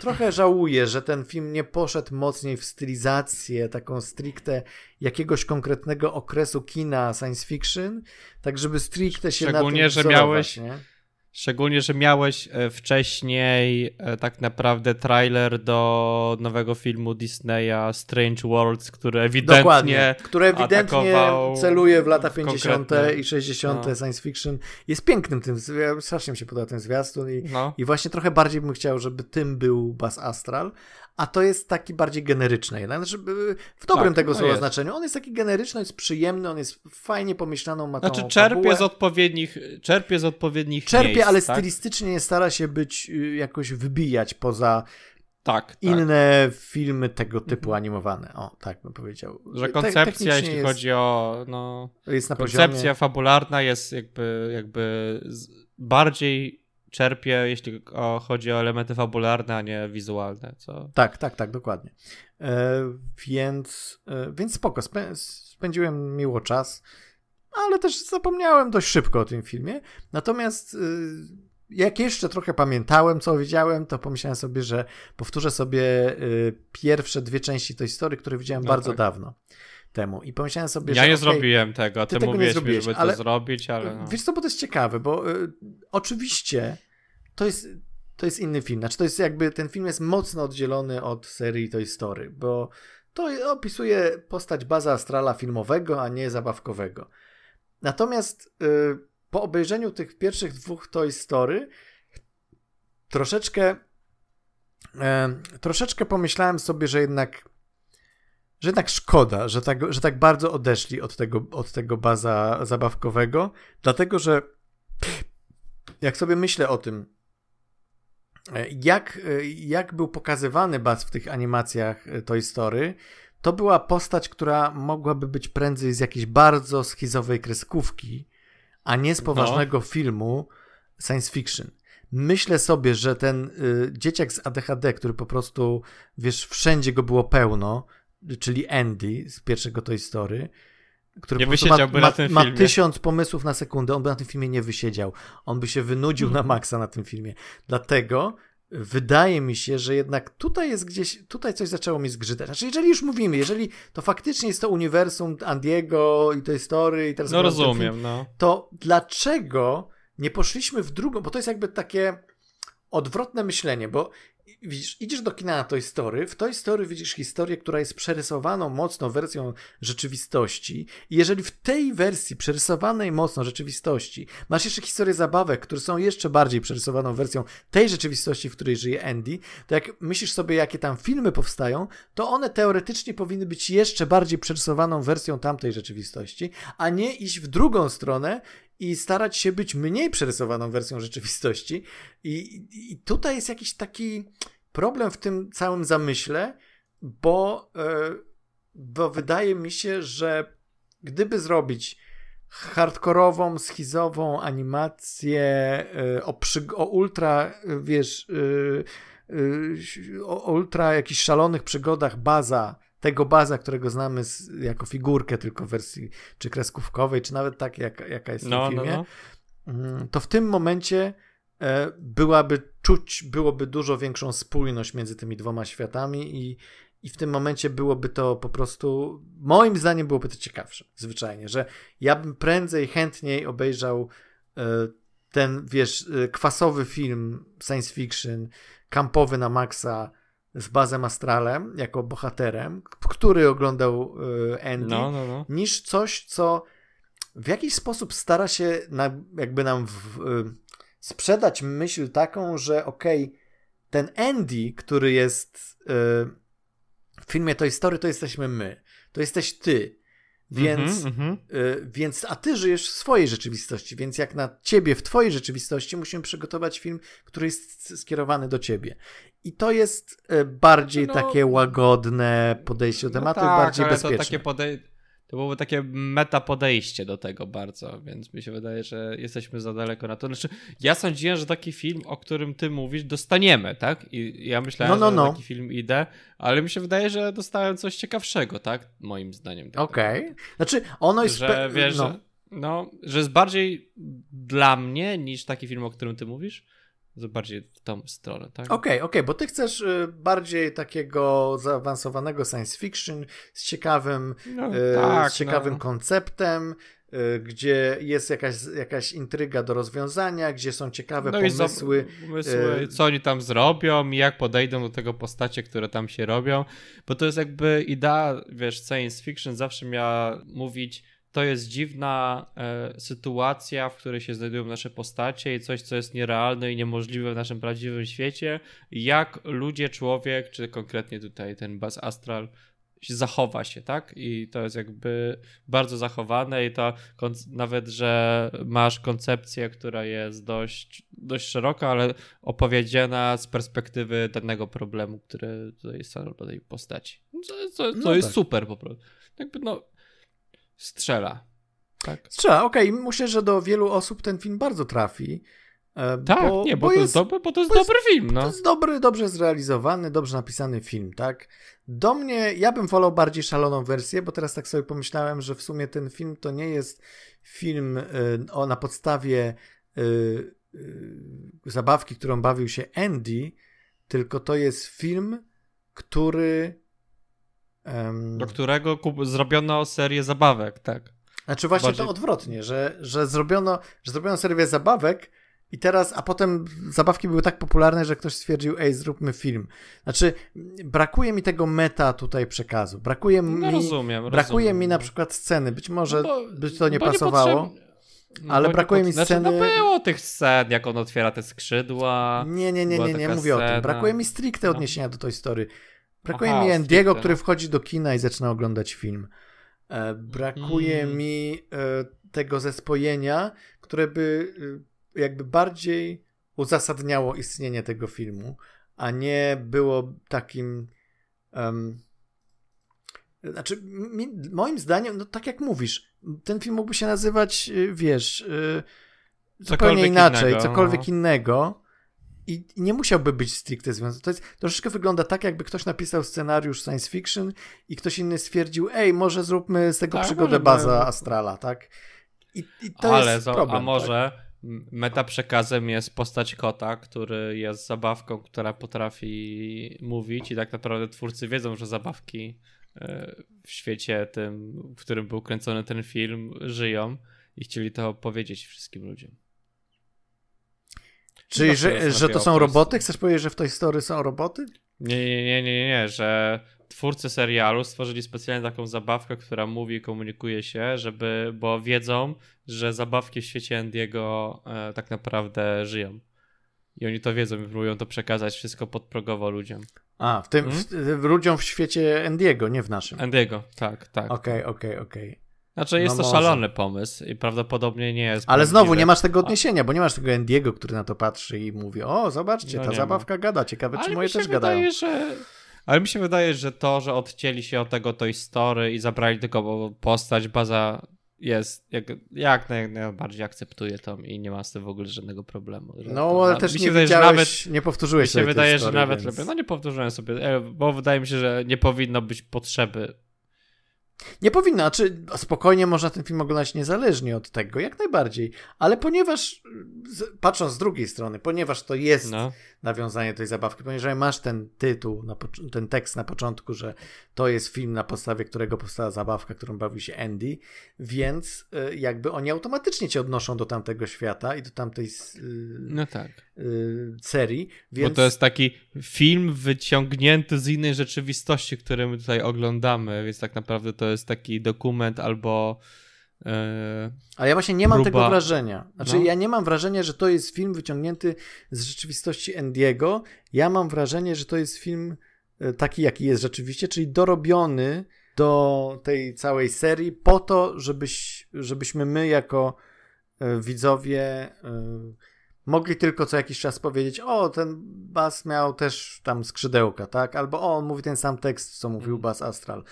trochę żałuję, że ten film nie poszedł mocniej w stylizację taką stricte jakiegoś konkretnego okresu kina science fiction, tak żeby stricte się Szczególnie, na tym że miałeś nie? Szczególnie, że miałeś e, wcześniej e, tak naprawdę trailer do nowego filmu Disneya Strange Worlds, który ewidentnie Dokładnie, który ewidentnie celuje w lata 50. i 60. No. science fiction. Jest pięknym tym, strasznie mi się podoba ten zwiastun i, no. i właśnie trochę bardziej bym chciał, żeby tym był Bas Astral, a to jest taki bardziej generyczny. Znaczy, w dobrym tak, tego no słowa znaczeniu. On jest taki generyczny, jest przyjemny, on jest fajnie pomyślaną, ma Znaczy czerpie z odpowiednich czerpie z odpowiednich Czerpie, miejsc, ale tak? stylistycznie nie stara się być y, jakoś wybijać poza tak, tak. inne tak. filmy tego typu mhm. animowane. O, tak bym powiedział. Że koncepcja, jeśli jest, chodzi o no, jest na koncepcja poziomie... fabularna jest jakby, jakby bardziej czerpie, jeśli chodzi o elementy fabularne, a nie wizualne. Co... Tak, tak, tak, dokładnie. E, więc, e, więc spoko, spę spędziłem miło czas, ale też zapomniałem dość szybko o tym filmie. Natomiast e, jak jeszcze trochę pamiętałem, co widziałem, to pomyślałem sobie, że powtórzę sobie y, pierwsze dwie części tej historii, które widziałem no bardzo tak. dawno temu. I pomyślałem sobie, ja że. Ja nie okay, zrobiłem tego, ty, ty tego mówiłeś mi, żeby ale, to zrobić, ale. No. Wiesz co, bo to jest ciekawe, bo y, oczywiście to jest. To jest inny film. Znaczy, to jest jakby ten film jest mocno oddzielony od serii tej Story, bo to opisuje postać baza astrala filmowego, a nie zabawkowego. Natomiast y, po obejrzeniu tych pierwszych dwóch Toy Story troszeczkę e, troszeczkę pomyślałem sobie, że jednak że jednak szkoda, że tak, że tak bardzo odeszli od tego, od tego baza zabawkowego, dlatego że jak sobie myślę o tym, e, jak, e, jak był pokazywany Baz w tych animacjach e, Toy Story, to była postać, która mogłaby być prędzej z jakiejś bardzo schizowej kreskówki, a nie z poważnego no. filmu science fiction. Myślę sobie, że ten y, dzieciak z ADHD, który po prostu, wiesz, wszędzie go było pełno, czyli Andy z pierwszego Toy Story, który nie ma, ma, na tym ma tysiąc pomysłów na sekundę, on by na tym filmie nie wysiedział. On by się wynudził na maksa na tym filmie. Dlatego wydaje mi się, że jednak tutaj jest gdzieś, tutaj coś zaczęło mi zgrzytać. Znaczy, jeżeli już mówimy, jeżeli to faktycznie jest to uniwersum Andiego i tej story i teraz... No rozumiem, film, no. To dlaczego nie poszliśmy w drugą, bo to jest jakby takie odwrotne myślenie, bo widzisz, idziesz do kina na Toy Story, w Toy Story widzisz historię, która jest przerysowaną mocno wersją rzeczywistości. I jeżeli w tej wersji przerysowanej mocno rzeczywistości masz jeszcze historię zabawek, które są jeszcze bardziej przerysowaną wersją tej rzeczywistości, w której żyje Andy, to jak myślisz sobie, jakie tam filmy powstają, to one teoretycznie powinny być jeszcze bardziej przerysowaną wersją tamtej rzeczywistości, a nie iść w drugą stronę i starać się być mniej przerysowaną wersją rzeczywistości. I, I, tutaj jest jakiś taki problem w tym całym zamyśle, bo, yy, bo wydaje mi się, że gdyby zrobić hardkorową, schizową animację yy, o, przy, o ultra, yy, wiesz, o ultra jakichś szalonych przygodach baza tego baza, którego znamy z, jako figurkę tylko w wersji czy kreskówkowej, czy nawet tak, jak, jaka jest w no, tym no, filmie, no, no. to w tym momencie e, byłaby czuć, byłoby dużo większą spójność między tymi dwoma światami i, i w tym momencie byłoby to po prostu, moim zdaniem byłoby to ciekawsze, zwyczajnie, że ja bym prędzej, chętniej obejrzał e, ten, wiesz, e, kwasowy film science fiction, kampowy na maksa, z Bazem Astralem jako bohaterem, który oglądał e, Andy, no, no, no. niż coś, co w jakiś sposób stara się na, jakby nam w, y, sprzedać myśl taką, że okej, okay, ten Andy, który jest y, w filmie Toy Story, to jesteśmy my. To jesteś ty. Więc, mm -hmm, y, więc, a ty żyjesz w swojej rzeczywistości, więc jak na ciebie w twojej rzeczywistości musimy przygotować film, który jest skierowany do ciebie. I to jest y, bardziej no, takie łagodne podejście do no tematu, no tak, bardziej bezpieczne. To takie podejście to byłoby takie meta podejście do tego bardzo, więc mi się wydaje, że jesteśmy za daleko na to. Znaczy, ja sądziłem, że taki film, o którym ty mówisz, dostaniemy, tak? I ja myślałem, no, no, no. że taki film idę, ale mi się wydaje, że dostałem coś ciekawszego, tak? Moim zdaniem. Okej. Okay. Znaczy, ono jest... Że, wiesz, no. Że, no, że jest bardziej dla mnie niż taki film, o którym ty mówisz bardziej w tą stronę, tak? Okej, okay, okej, okay, bo ty chcesz y, bardziej takiego zaawansowanego science fiction z ciekawym, no, y, tak, z ciekawym no. konceptem, y, gdzie jest jakaś, jakaś intryga do rozwiązania, gdzie są ciekawe no pomysły. pomysły co oni tam zrobią, jak podejdą do tego postacie, które tam się robią, bo to jest jakby idea, wiesz, science fiction zawsze miała mówić to jest dziwna e, sytuacja, w której się znajdują nasze postacie i coś, co jest nierealne i niemożliwe w naszym prawdziwym świecie. Jak ludzie, człowiek, czy konkretnie tutaj ten Bas Astral zachowa się, tak? I to jest jakby bardzo zachowane i to nawet, że masz koncepcję, która jest dość, dość szeroka, ale opowiedziana z perspektywy danego problemu, który tutaj stanowi do tej postaci. Co, co, co no jest tak. super po prostu. Jakby no strzela. Tak. Strzela, okej. Okay. Myślę, że do wielu osób ten film bardzo trafi. Tak, bo, nie, bo, bo, to jest, dobry, bo to jest bo dobry jest, film. No. To jest dobry, dobrze zrealizowany, dobrze napisany film, tak? Do mnie, ja bym wolał bardziej szaloną wersję, bo teraz tak sobie pomyślałem, że w sumie ten film to nie jest film y, o, na podstawie y, y, zabawki, którą bawił się Andy, tylko to jest film, który. Um, do którego zrobiono serię zabawek, tak. Znaczy właśnie Bardziej... to odwrotnie, że, że, zrobiono, że zrobiono serię zabawek i teraz, a potem zabawki były tak popularne, że ktoś stwierdził, ej, zróbmy film. Znaczy, brakuje mi tego meta tutaj przekazu. Brakuje no, mi, rozumiem, brakuje rozumiem. mi na przykład sceny. Być może no bo, by to nie pasowało. Nie ale brakuje mi sceny. Znaczy, no było tych scen, jak on otwiera te skrzydła. Nie, nie, nie, nie, nie, mówię scena. o tym. Brakuje mi stricte no. odniesienia do tej historii. Brakuje Aha, mi Andiego, który wchodzi do kina i zaczyna oglądać film. E, brakuje mm. mi e, tego zespojenia, które by e, jakby bardziej uzasadniało istnienie tego filmu, a nie było takim. Um, znaczy, mi, moim zdaniem, no tak jak mówisz, ten film mógłby się nazywać, wiesz, zupełnie cokolwiek inaczej, innego, cokolwiek no. innego i nie musiałby być stricte związany. To jest, troszeczkę wygląda tak, jakby ktoś napisał scenariusz science fiction i ktoś inny stwierdził, ej, może zróbmy z tego tak, przygodę baza Astrala, tak? I, i to Ale jest problem, a może tak? meta przekazem jest postać kota, który jest zabawką, która potrafi mówić i tak naprawdę twórcy wiedzą, że zabawki e, w świecie tym, w którym był kręcony ten film, żyją i chcieli to powiedzieć wszystkim ludziom. Czyli, że, że to są roboty? Chcesz powiedzieć, że w tej story są roboty? Nie, nie, nie, nie, nie, że twórcy serialu stworzyli specjalnie taką zabawkę, która mówi i komunikuje się, żeby, bo wiedzą, że zabawki w świecie Andiego e, tak naprawdę żyją. I oni to wiedzą i próbują to przekazać wszystko podprogowo ludziom. A, w tym, hmm? w, w, ludziom w świecie Andiego, nie w naszym. Andiego, tak, tak. Okej, okay, okej, okay, okej. Znaczy jest no to może. szalony pomysł i prawdopodobnie nie jest. Ale znowu nie masz tego odniesienia, bo nie masz tego Endiego, który na to patrzy i mówi: O, zobaczcie, no ta zabawka ma. gada. Ciekawe, Ale czy moje też wydaje, gadają. Że... Ale mi się wydaje, że to, że odcięli się od tego Toy Story i zabrali tylko postać, baza jest, jak, jak najbardziej akceptuję to i nie ma z tym w ogóle żadnego problemu. No, ale też nie wydaje, nawet, nie powtórzyłeś Mi się wydaje, że nawet więc... no nie powtórzyłem sobie, e, bo wydaje mi się, że nie powinno być potrzeby nie powinno, czy spokojnie można ten film oglądać niezależnie od tego, jak najbardziej, ale ponieważ, patrząc z drugiej strony, ponieważ to jest no. nawiązanie tej zabawki, ponieważ masz ten tytuł, ten tekst na początku, że to jest film, na podstawie którego powstała zabawka, którą bawi się Andy, więc y, jakby oni automatycznie cię odnoszą do tamtego świata i do tamtej y, no tak. Y, serii. Więc... Bo to jest taki film wyciągnięty z innej rzeczywistości, który my tutaj oglądamy, więc tak naprawdę to jest taki dokument albo. Yy, Ale ja właśnie nie mam tego wrażenia. Znaczy, no. ja nie mam wrażenia, że to jest film wyciągnięty z rzeczywistości Endiego. Ja mam wrażenie, że to jest film e, taki, jaki jest rzeczywiście, czyli dorobiony do tej całej serii po to, żebyś, żebyśmy my jako e, widzowie mogli tylko co jakiś czas powiedzieć, o, ten Bas miał też tam skrzydełka, tak? Albo o, on mówi ten sam tekst, co mówił mm. Bas Astral.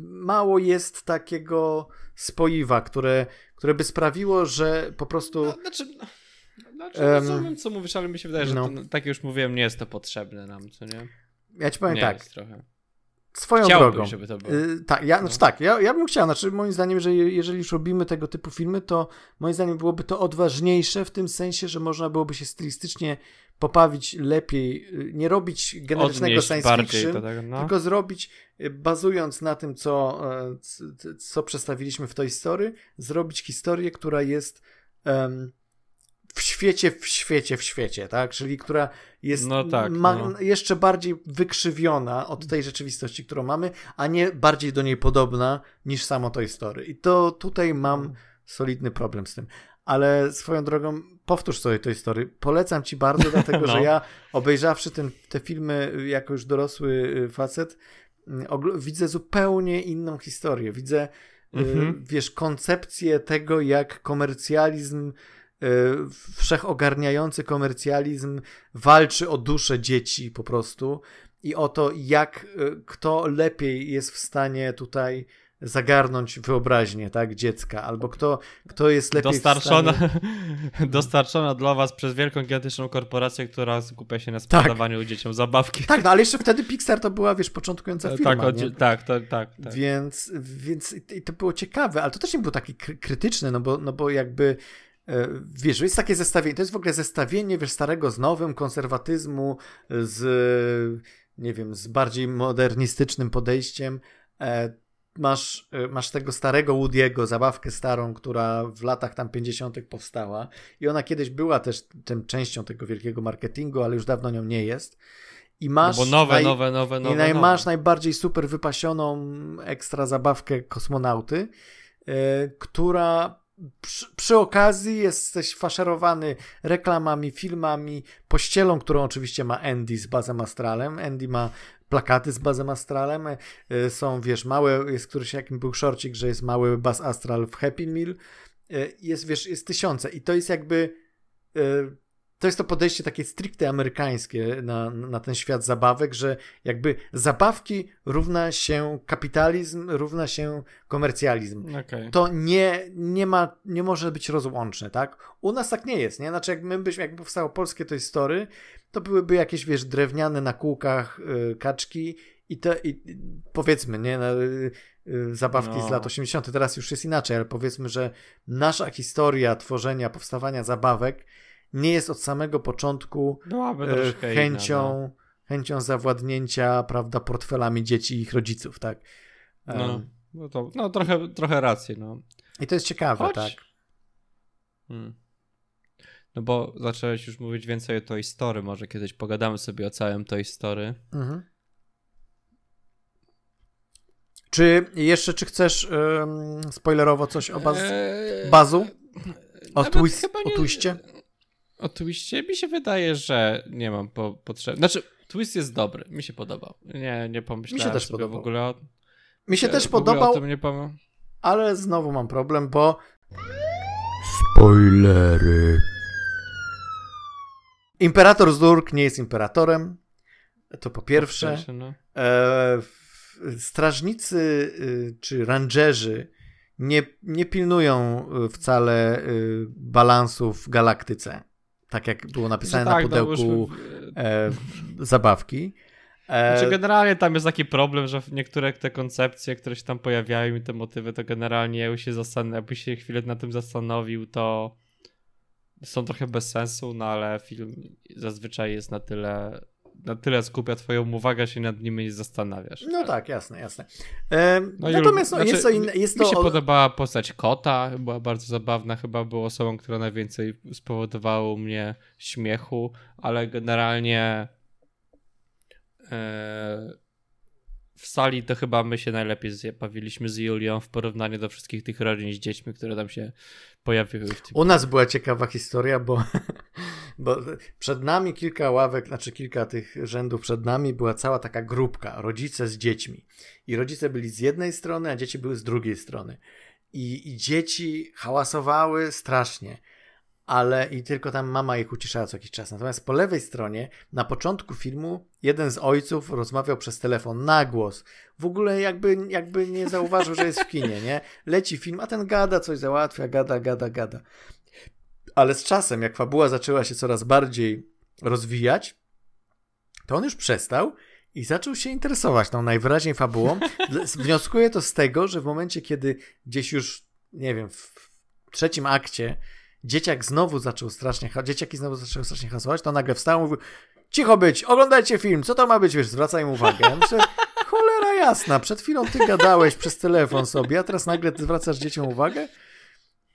Mało jest takiego spoiwa, które, które by sprawiło, że po prostu... No, znaczy, znaczy um, rozumiem, co mówisz, ale mi się wydaje, że no. to, tak już mówiłem, nie jest to potrzebne nam, co nie? Ja ci powiem nie tak. trochę. Swoją Chciałbym, drogą. żeby to było. Yy, tak, ja, no. znaczy tak, ja, ja bym chciał, znaczy moim zdaniem, że jeżeli już robimy tego typu filmy, to moim zdaniem byłoby to odważniejsze w tym sensie, że można byłoby się stylistycznie popawić lepiej, y, nie robić generycznego science fiction, tak, no. tylko zrobić, y, bazując na tym, co, e, co przedstawiliśmy w tej historii, zrobić historię, która jest um, w świecie, w świecie, w świecie, tak? Czyli która jest no tak, ma, no. jeszcze bardziej wykrzywiona od tej rzeczywistości, którą mamy, a nie bardziej do niej podobna niż samo Toy Story. I to tutaj mam mm. solidny problem z tym. Ale swoją drogą, powtórz sobie Toy Story. Polecam ci bardzo, dlatego no. że ja obejrzawszy ten, te filmy jako już dorosły y, facet, y, widzę zupełnie inną historię. Widzę, y, mhm. wiesz, koncepcję tego, jak komercjalizm Y, wszechogarniający komercjalizm walczy o duszę dzieci po prostu i o to, jak kto lepiej jest w stanie tutaj zagarnąć wyobraźnię, tak, dziecka, albo kto, kto jest lepiej dostarczona, stanie... dostarczona dla was przez wielką, gigantyczną korporację, która skupia się na tak. sprzedawaniu tak. dzieciom zabawki. Tak, no ale jeszcze wtedy Pixar to była, wiesz, początkująca firma, tak, nie? tak, tak, tak, tak. Więc, więc i to było ciekawe, ale to też nie było takie krytyczne, no bo, no bo jakby e, wiesz, jest takie zestawienie, to jest w ogóle zestawienie, wiesz, starego z nowym, konserwatyzmu z, nie wiem, z bardziej modernistycznym podejściem. Masz, y, masz tego starego Woody'ego, zabawkę starą, która w latach tam 50. powstała i ona kiedyś była też tym częścią tego wielkiego marketingu, ale już dawno nią nie jest. I masz no bo nowe, naj... nowe, nowe, nowe, i naj... masz najbardziej super wypasioną ekstra zabawkę kosmonauty, yy, która przy, przy, okazji jesteś faszerowany reklamami, filmami, pościelą, którą oczywiście ma Andy z Bazem Astralem. Andy ma plakaty z Bazem Astralem. E, są, wiesz, małe, jest któryś jakim był szorcik, że jest mały Baz Astral w Happy Meal. E, jest, wiesz, jest tysiące i to jest jakby e, to jest to podejście takie stricte amerykańskie na, na ten świat zabawek, że jakby zabawki równa się kapitalizm, równa się komercjalizm. Okay. To nie, nie ma, nie może być rozłączne, tak? U nas tak nie jest, nie? Znaczy jak my byśmy, jakby powstało polskie Toy Story, to byłyby jakieś, wiesz, drewniane na kółkach yy, kaczki i to, i, powiedzmy, nie, yy, yy, zabawki no. z lat 80. Teraz już jest inaczej, ale powiedzmy, że nasza historia tworzenia, powstawania zabawek nie jest od samego początku e, chęcią, inna, no. chęcią zawładnięcia, prawda, portfelami dzieci i ich rodziców, tak? No, no, to, no trochę, trochę racji, no. I to jest ciekawe, Choć... tak? Hmm. No bo zacząłeś już mówić więcej o Toy Story, może kiedyś pogadamy sobie o całym Toy Story. Mhm. Czy jeszcze, czy chcesz um, spoilerowo coś o baz, eee, bazu? O, twist, o twiście? Oczywiście mi się wydaje, że nie mam po, potrzeby. Znaczy, twist jest dobry, mi się podobał. Nie, nie pomyślałem mi się też podobał. w ogóle o Mi się też podobał, ale znowu mam problem, bo spoilery. Imperator Zdurk nie jest imperatorem. To po pierwsze. Po no. e, strażnicy y, czy rangerzy nie, nie pilnują y, wcale y, balansu w galaktyce tak jak było napisane tak, na no, pudełku no, e, zabawki. E... Znaczy generalnie tam jest taki problem, że niektóre te koncepcje, które się tam pojawiają i te motywy, to generalnie jakby się, zastan- jakby się chwilę na tym zastanowił, to są trochę bez sensu, no ale film zazwyczaj jest na tyle na tyle skupia twoją uwagę, się nad nimi nie zastanawiasz. No tak, jasne, jasne. E, no natomiast no, znaczy, jest to inne. Jest mi to... się podobała postać kota, była bardzo zabawna, chyba był osobą, która najwięcej spowodowała u mnie śmiechu, ale generalnie e, w sali to chyba my się najlepiej bawiliśmy z Julią w porównaniu do wszystkich tych rodzin z dziećmi, które tam się pojawiły. W tym U nas była ciekawa historia, bo, bo przed nami kilka ławek, znaczy kilka tych rzędów przed nami była cała taka grupka, rodzice z dziećmi. I rodzice byli z jednej strony, a dzieci były z drugiej strony. I, i dzieci hałasowały strasznie ale i tylko tam mama ich uciszała co jakiś czas. Natomiast po lewej stronie, na początku filmu, jeden z ojców rozmawiał przez telefon na głos. W ogóle jakby, jakby nie zauważył, że jest w kinie, nie? Leci film, a ten gada, coś załatwia, gada, gada, gada. Ale z czasem, jak fabuła zaczęła się coraz bardziej rozwijać, to on już przestał i zaczął się interesować tą najwyraźniej fabułą. Wnioskuję to z tego, że w momencie, kiedy gdzieś już, nie wiem, w trzecim akcie dzieciak znowu zaczął strasznie, dzieciaki znowu zaczęły strasznie hasować, to nagle wstał i mówił, cicho być, oglądajcie film, co to ma być, wiesz, zwracaj im uwagę. Ja myślę, cholera jasna, przed chwilą ty gadałeś przez telefon sobie, a teraz nagle ty zwracasz dzieciom uwagę?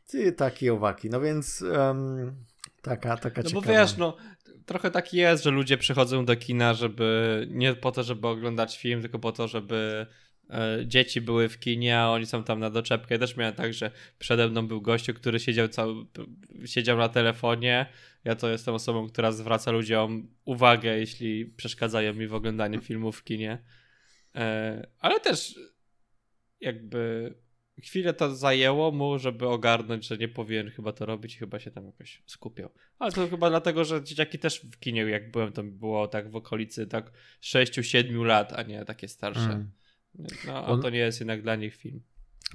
Ty taki owaki, no więc um, taka, taka no ciekawa. No bo wiesz, no trochę tak jest, że ludzie przychodzą do kina, żeby nie po to, żeby oglądać film, tylko po to, żeby dzieci były w kinie, a oni są tam na doczepkę. Ja też miałem tak, że przede mną był gościu, który siedział, cały, siedział na telefonie. Ja to jestem osobą, która zwraca ludziom uwagę, jeśli przeszkadzają mi w oglądaniu filmów w kinie. E, ale też jakby chwilę to zajęło mu, żeby ogarnąć, że nie powinien chyba to robić i chyba się tam jakoś skupiał. Ale to chyba dlatego, że dzieciaki też w kinie, jak byłem, to było tak w okolicy tak 6-7 lat, a nie takie starsze. Mm. No, On... to nie jest jednak dla nich film.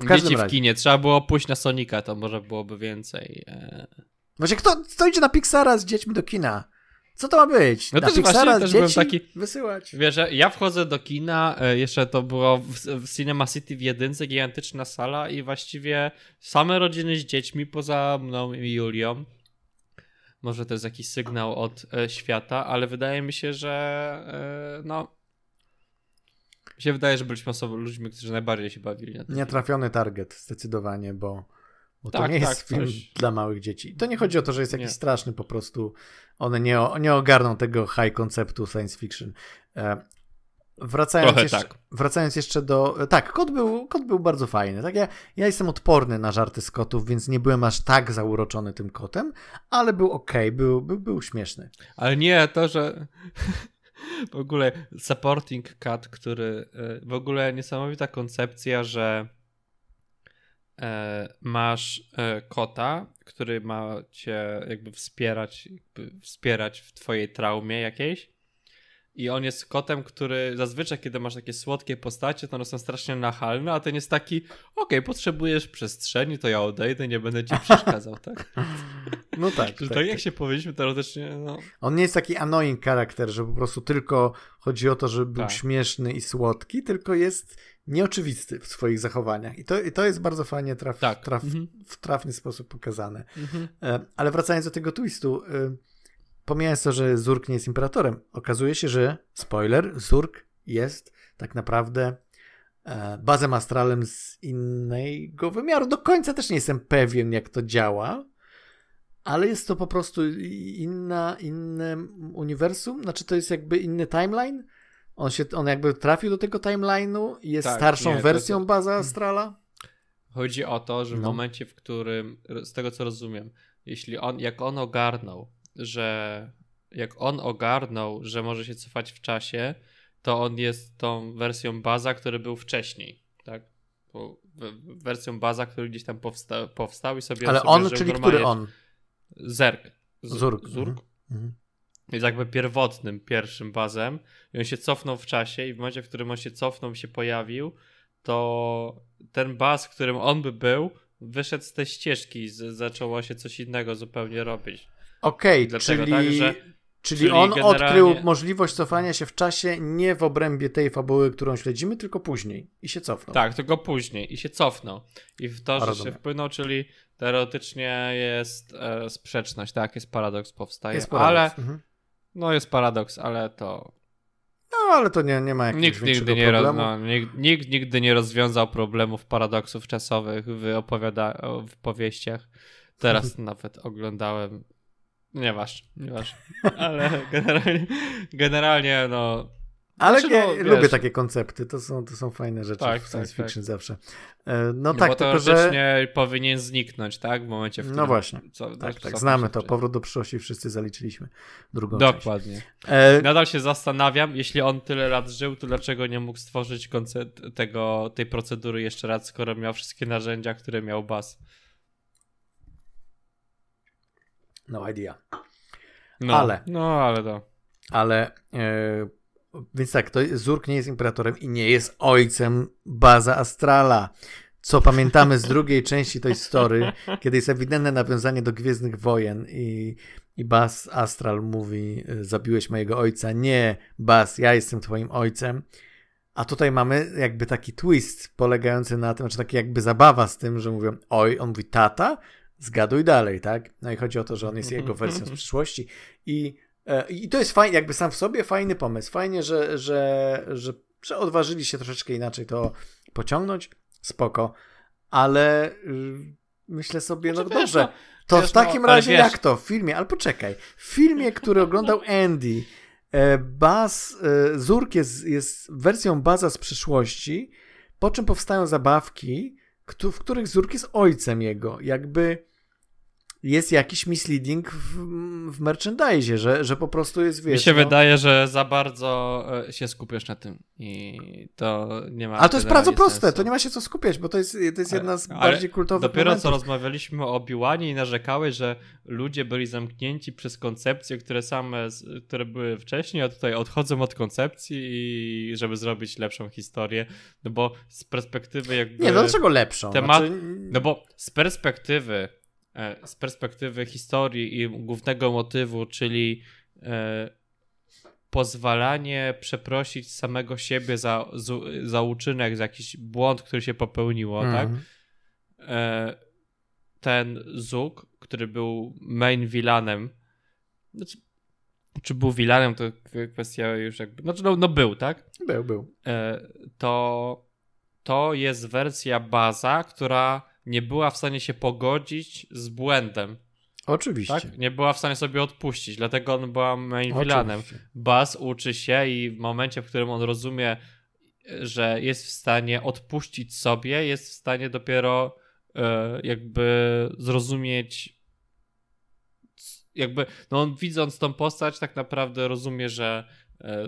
W Dzieci razie. w kinie. Trzeba było pójść na Sonika, to może byłoby więcej. E. Właśnie kto, kto idzie na Pixara z dziećmi do kina? Co to ma być? No na też Pixara też byłem taki. Wysyłać. Wiesz, ja wchodzę do kina, e, jeszcze to było w, w Cinema City w jedynce, gigantyczna sala i właściwie same rodziny z dziećmi poza mną i Julią. Może to jest jakiś sygnał od e, świata, ale wydaje mi się, że e, no. Mi się wydaje, że byliśmy osobą, ludźmi, którzy najbardziej się bawili. Na Nietrafiony target, zdecydowanie, bo bo tak, to nie tak, jest film coś... dla małych dzieci. To nie chodzi o to, że jest jakiś nie. straszny, po prostu one nie, nie ogarną tego high konceptu science fiction. E, wracając, jeszcze, tak. wracając jeszcze do. Tak, kot był, kot był bardzo fajny. Tak, ja, ja jestem odporny na żarty z kotów, więc nie byłem aż tak zauroczony tym kotem, ale był ok, był, był, był śmieszny. Ale nie, to, że. W ogóle supporting cat, który. E, w ogóle niesamowita koncepcja, że E, masz e, kota, który ma cię jakby wspierać, jakby wspierać w twojej traumie jakiejś. I on jest kotem, który zazwyczaj, kiedy masz takie słodkie postacie, to one są strasznie nachalne, a ten jest taki, okej, okay, potrzebujesz przestrzeni, to ja odejdę, nie będę ci przeszkadzał, tak? No tak. tak, tak, jak się powiedzieliśmy teoretycznie, no. On nie jest taki annoying charakter, że po prostu tylko chodzi o to, żeby był tak. śmieszny i słodki, tylko jest nieoczywisty w swoich zachowaniach. I to, i to jest bardzo fajnie traf, tak. traf, mhm. w trafny sposób pokazane. Mhm. E, ale wracając do tego twistu, y, pomijając to, że Zurk nie jest imperatorem, okazuje się, że, spoiler, Zurk jest tak naprawdę e, bazem astralem z innego wymiaru. Do końca też nie jestem pewien, jak to działa, ale jest to po prostu inna, inne uniwersum, znaczy to jest jakby inny timeline, on, się, on jakby trafił do tego timeline'u i jest tak, starszą nie, wersją to... baza Astrala? Chodzi o to, że w no. momencie, w którym, z tego co rozumiem, jeśli on, jak on ogarnął, że jak on ogarnął, że może się cofać w czasie, to on jest tą wersją baza, który był wcześniej, tak? Wersją baza, który gdzieś tam powsta powstał i sobie... Ale on, czyli który on? Zerk. Z Zurk. Zurk. Mhm. mhm jest jakby pierwotnym pierwszym bazem i on się cofnął w czasie i w momencie, w którym on się cofnął się pojawił, to ten baz, w którym on by był, wyszedł z tej ścieżki i zaczęło się coś innego zupełnie robić. Okej, okay, czyli... Tak, że, czyli, czyli on generalnie... odkrył możliwość cofania się w czasie nie w obrębie tej fabuły, którą śledzimy, tylko później i się cofnął. Tak, tylko później i się cofnął. I w to, że się wpłynął, czyli teoretycznie jest e, sprzeczność, tak, jest paradoks powstaje, jest paradoks. ale mhm. No jest paradoks, ale to. No, ale to nie, nie ma jakiegoś nikt nigdy nie problemu. No, nikt, nikt, nigdy nie rozwiązał problemów paradoksów czasowych w, opowiada w powieściach. Teraz nawet oglądałem. Nieważne, nieważne. Ale generalnie, generalnie no ale znaczy, no, lubię wiesz, takie koncepty, to są, to są fajne rzeczy tak, w science tak, fiction tak. zawsze. E, no, no tak, bo tylko że... powinien zniknąć, tak? W momencie, w którym... No właśnie, co, tak, tak, znamy to. Powrót do przyszłości wszyscy zaliczyliśmy. Drugą Dokładnie. E... Nadal się zastanawiam, jeśli on tyle lat żył, to dlaczego nie mógł stworzyć koncept tego, tej procedury jeszcze raz, skoro miał wszystkie narzędzia, które miał Bas. No idea. No, ale... No, ale to... Ale... E więc tak, to Zurk nie jest imperatorem i nie jest ojcem Baza Astrala. Co pamiętamy z drugiej części tej story, kiedy jest ewidentne nawiązanie do Gwiezdnych Wojen i, i Baz Astral mówi, zabiłeś mojego ojca. Nie, Baz, ja jestem twoim ojcem. A tutaj mamy jakby taki twist polegający na tym, znaczy taki jakby zabawa z tym, że mówią oj, on mówi tata, zgaduj dalej, tak? No i chodzi o to, że on jest jego wersją z przyszłości i E, I to jest fajnie, jakby sam w sobie fajny pomysł. Fajnie, że, że, że, że odważyli się troszeczkę inaczej to pociągnąć. Spoko. Ale y, myślę sobie, no znaczy, dobrze. No, to w takim no, razie wiesz. jak to? W filmie, ale poczekaj. W filmie, który oglądał Andy, e, Baz, e, Zurk jest, jest wersją Baza z przyszłości, po czym powstają zabawki, w których Zurk jest ojcem jego. Jakby jest jakiś misleading w, w merchandise, że, że po prostu jest, wiesz... Mi się no... wydaje, że za bardzo e, się skupiasz na tym i to nie ma... Ale to jest bardzo proste, sensu. to nie ma się co skupiać, bo to jest, to jest jedna z ale bardziej kultowych Dopiero momentów. co rozmawialiśmy o Obi-Wanie i narzekałeś, że ludzie byli zamknięci przez koncepcje, które same, które były wcześniej, a tutaj odchodzą od koncepcji i żeby zrobić lepszą historię, no bo z perspektywy jakby... Nie, no dlaczego lepszą? Temat... Znaczy... No bo z perspektywy z perspektywy historii i głównego motywu, czyli e, pozwalanie przeprosić samego siebie za, za uczynek, za jakiś błąd, który się popełniło, mm. tak? E, ten Zuk, który był main villanem, znaczy, czy był villanem, to kwestia już jakby, znaczy no, no był, tak? Był, był. To, to jest wersja baza, która nie była w stanie się pogodzić z błędem. Oczywiście. Tak? Nie była w stanie sobie odpuścić, dlatego on był main villanem. Buzz uczy się i w momencie, w którym on rozumie, że jest w stanie odpuścić sobie, jest w stanie dopiero e, jakby zrozumieć jakby, no on widząc tą postać tak naprawdę rozumie, że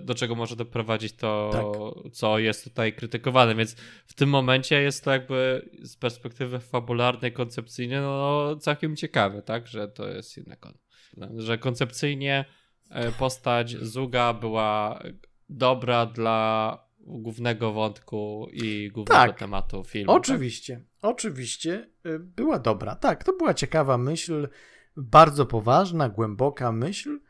do czego może doprowadzić to, tak. co jest tutaj krytykowane. Więc w tym momencie jest to jakby z perspektywy fabularnej, koncepcyjnej, no całkiem ciekawe, tak, że to jest jednak on. Że koncepcyjnie e, postać Zuga była dobra dla głównego wątku i głównego tak. tematu filmu. Oczywiście, tak? oczywiście y, była dobra. Tak, to była ciekawa myśl, bardzo poważna, głęboka myśl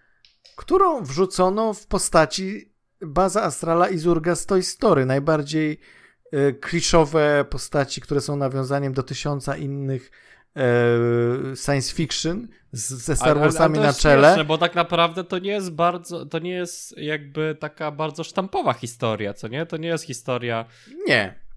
którą wrzucono w postaci Baza Astrala i Zurga z Toy Story. Najbardziej e, kliszowe postaci, które są nawiązaniem do tysiąca innych e, science fiction z, ze Star Warsami na czele. Śmieszne, bo tak naprawdę to nie jest bardzo, to nie jest jakby taka bardzo sztampowa historia, co nie? To nie jest historia. Nie.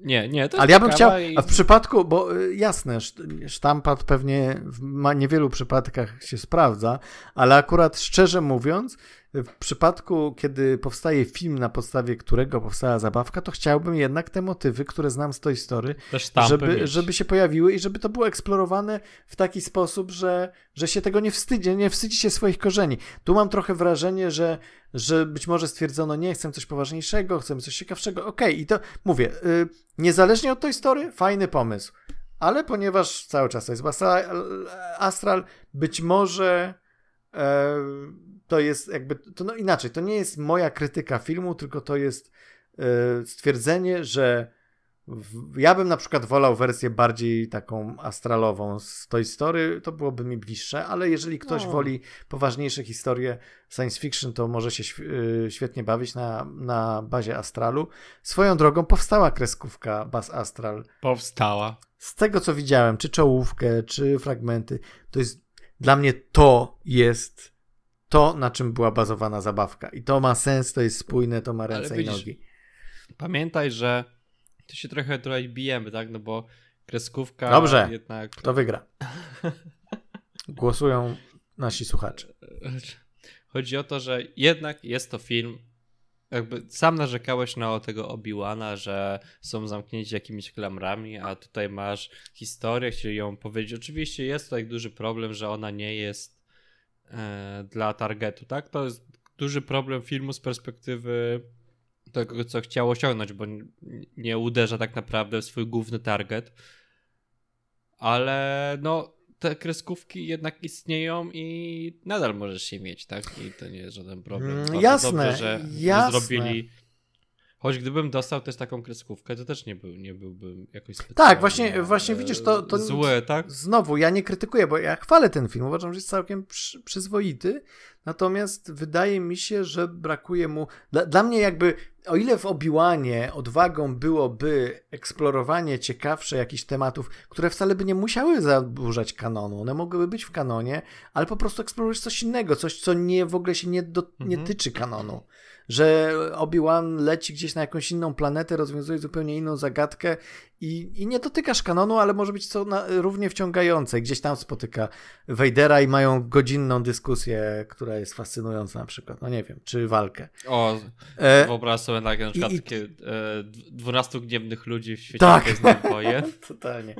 Nie, nie, to Ale ja bym chciał, i... a w przypadku, bo y, jasne, sztampat pewnie w niewielu przypadkach się sprawdza, ale akurat szczerze mówiąc, w przypadku, kiedy powstaje film, na podstawie którego powstała zabawka, to chciałbym jednak te motywy, które znam z tej Story, żeby, żeby się pojawiły i żeby to było eksplorowane w taki sposób, że, że się tego nie wstydzi, nie wstydzi się swoich korzeni. Tu mam trochę wrażenie, że, że być może stwierdzono, nie, chcę coś poważniejszego, chcemy coś ciekawszego. Okej, okay, i to mówię, yy, niezależnie od tej Story, fajny pomysł. Ale ponieważ cały czas to jest Astral, być może e, to jest jakby, to no inaczej, to nie jest moja krytyka filmu, tylko to jest e, stwierdzenie, że w, ja bym na przykład wolał wersję bardziej taką astralową z Toy Story, to byłoby mi bliższe, ale jeżeli ktoś no. woli poważniejsze historie science fiction, to może się e, świetnie bawić na, na bazie astralu. Swoją drogą powstała kreskówka Bas Astral. Powstała. Z tego co widziałem, czy czołówkę, czy fragmenty, to jest dla mnie to jest to, na czym była bazowana zabawka. I to ma sens, to jest spójne, to ma ręce widzisz, i nogi. Pamiętaj, że to się trochę trochę bijemy, tak? No bo kreskówka Dobrze, jednak... kto wygra? Głosują nasi słuchacze. Chodzi o to, że jednak jest to film jakby sam narzekałeś na tego Obi-Wana, że są zamknięci jakimiś klamrami, a tutaj masz historię, chcieli ją powiedzieć. Oczywiście jest tutaj duży problem, że ona nie jest dla targetu, tak? To jest duży problem filmu z perspektywy tego, co chciał osiągnąć, bo nie uderza tak naprawdę w swój główny target. Ale no, te kreskówki jednak istnieją i nadal możesz się mieć, tak? I to nie jest żaden problem. Jasne, dobrze, że jasne. zrobili Choć gdybym dostał też taką kreskówkę, to też nie, był, nie byłbym jakoś specjalnie Tak, właśnie, właśnie widzisz, to, to złe, tak? Znowu, ja nie krytykuję, bo ja chwalę ten film, uważam, że jest całkiem przy, przyzwoity, natomiast wydaje mi się, że brakuje mu, dla, dla mnie jakby, o ile w Obiłanie odwagą byłoby eksplorowanie ciekawsze jakichś tematów, które wcale by nie musiały zaburzać kanonu, one mogłyby być w kanonie, ale po prostu eksplorować coś innego, coś, co nie w ogóle się nie, do, nie mhm. tyczy kanonu że Obi-Wan leci gdzieś na jakąś inną planetę, rozwiązuje zupełnie inną zagadkę i, i nie dotykasz kanonu, ale może być co na, równie wciągające. Gdzieś tam spotyka Vadera i mają godzinną dyskusję, która jest fascynująca na przykład. No nie wiem, czy walkę. O, e, wyobraź sobie tak, na przykład i, takie e, 12 gniewnych ludzi w świecie tak. wojen. totalnie,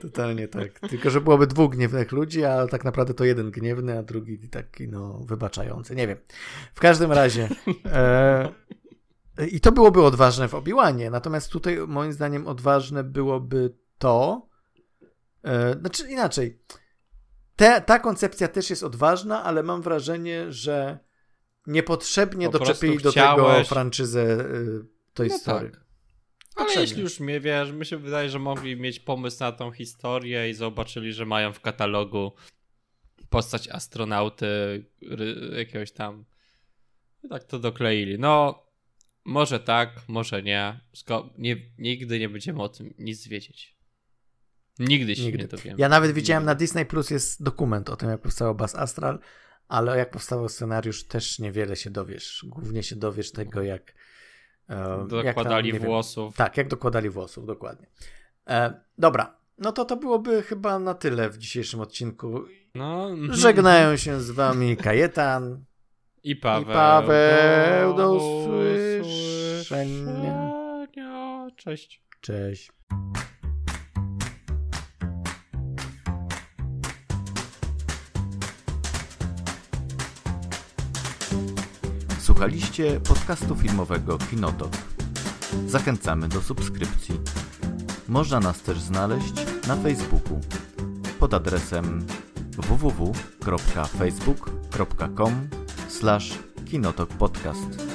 totalnie tak. Tylko, że byłoby dwóch gniewnych ludzi, a tak naprawdę to jeden gniewny, a drugi taki, no, wybaczający. Nie wiem. W każdym razie... E, i to byłoby odważne w Obiłanie. Natomiast tutaj moim zdaniem odważne byłoby to, e, znaczy inaczej. Te, ta koncepcja też jest odważna, ale mam wrażenie, że niepotrzebnie po doczepili do tego franczyzę y, Toy no Story. Tak. Ale jeśli już mnie wiesz, mi się wydaje, że mogli mieć pomysł na tą historię i zobaczyli, że mają w katalogu postać astronauty jakiegoś tam. I tak to dokleili. No, może tak, może nie. Sko nie. Nigdy nie będziemy o tym nic wiedzieć. Nigdy się Nigdy. nie dowiemy. Ja nawet widziałem na Disney Plus jest dokument o tym, jak powstał Bas Astral, ale jak powstał scenariusz, też niewiele się dowiesz. Głównie się dowiesz tego, jak. E, dokładali jak tam, włosów. Wiem, tak, jak dokładali włosów, dokładnie. E, dobra, no to to byłoby chyba na tyle w dzisiejszym odcinku. No. Żegnają się z wami Kajetan. I Paweł. I Paweł. Do, usłyszenia. Cześć. Cześć. Słuchaliście podcastu filmowego Kinotok. Zachęcamy do subskrypcji. Można nas też znaleźć na Facebooku pod adresem www.facebook.com slash Kinotok Podcast.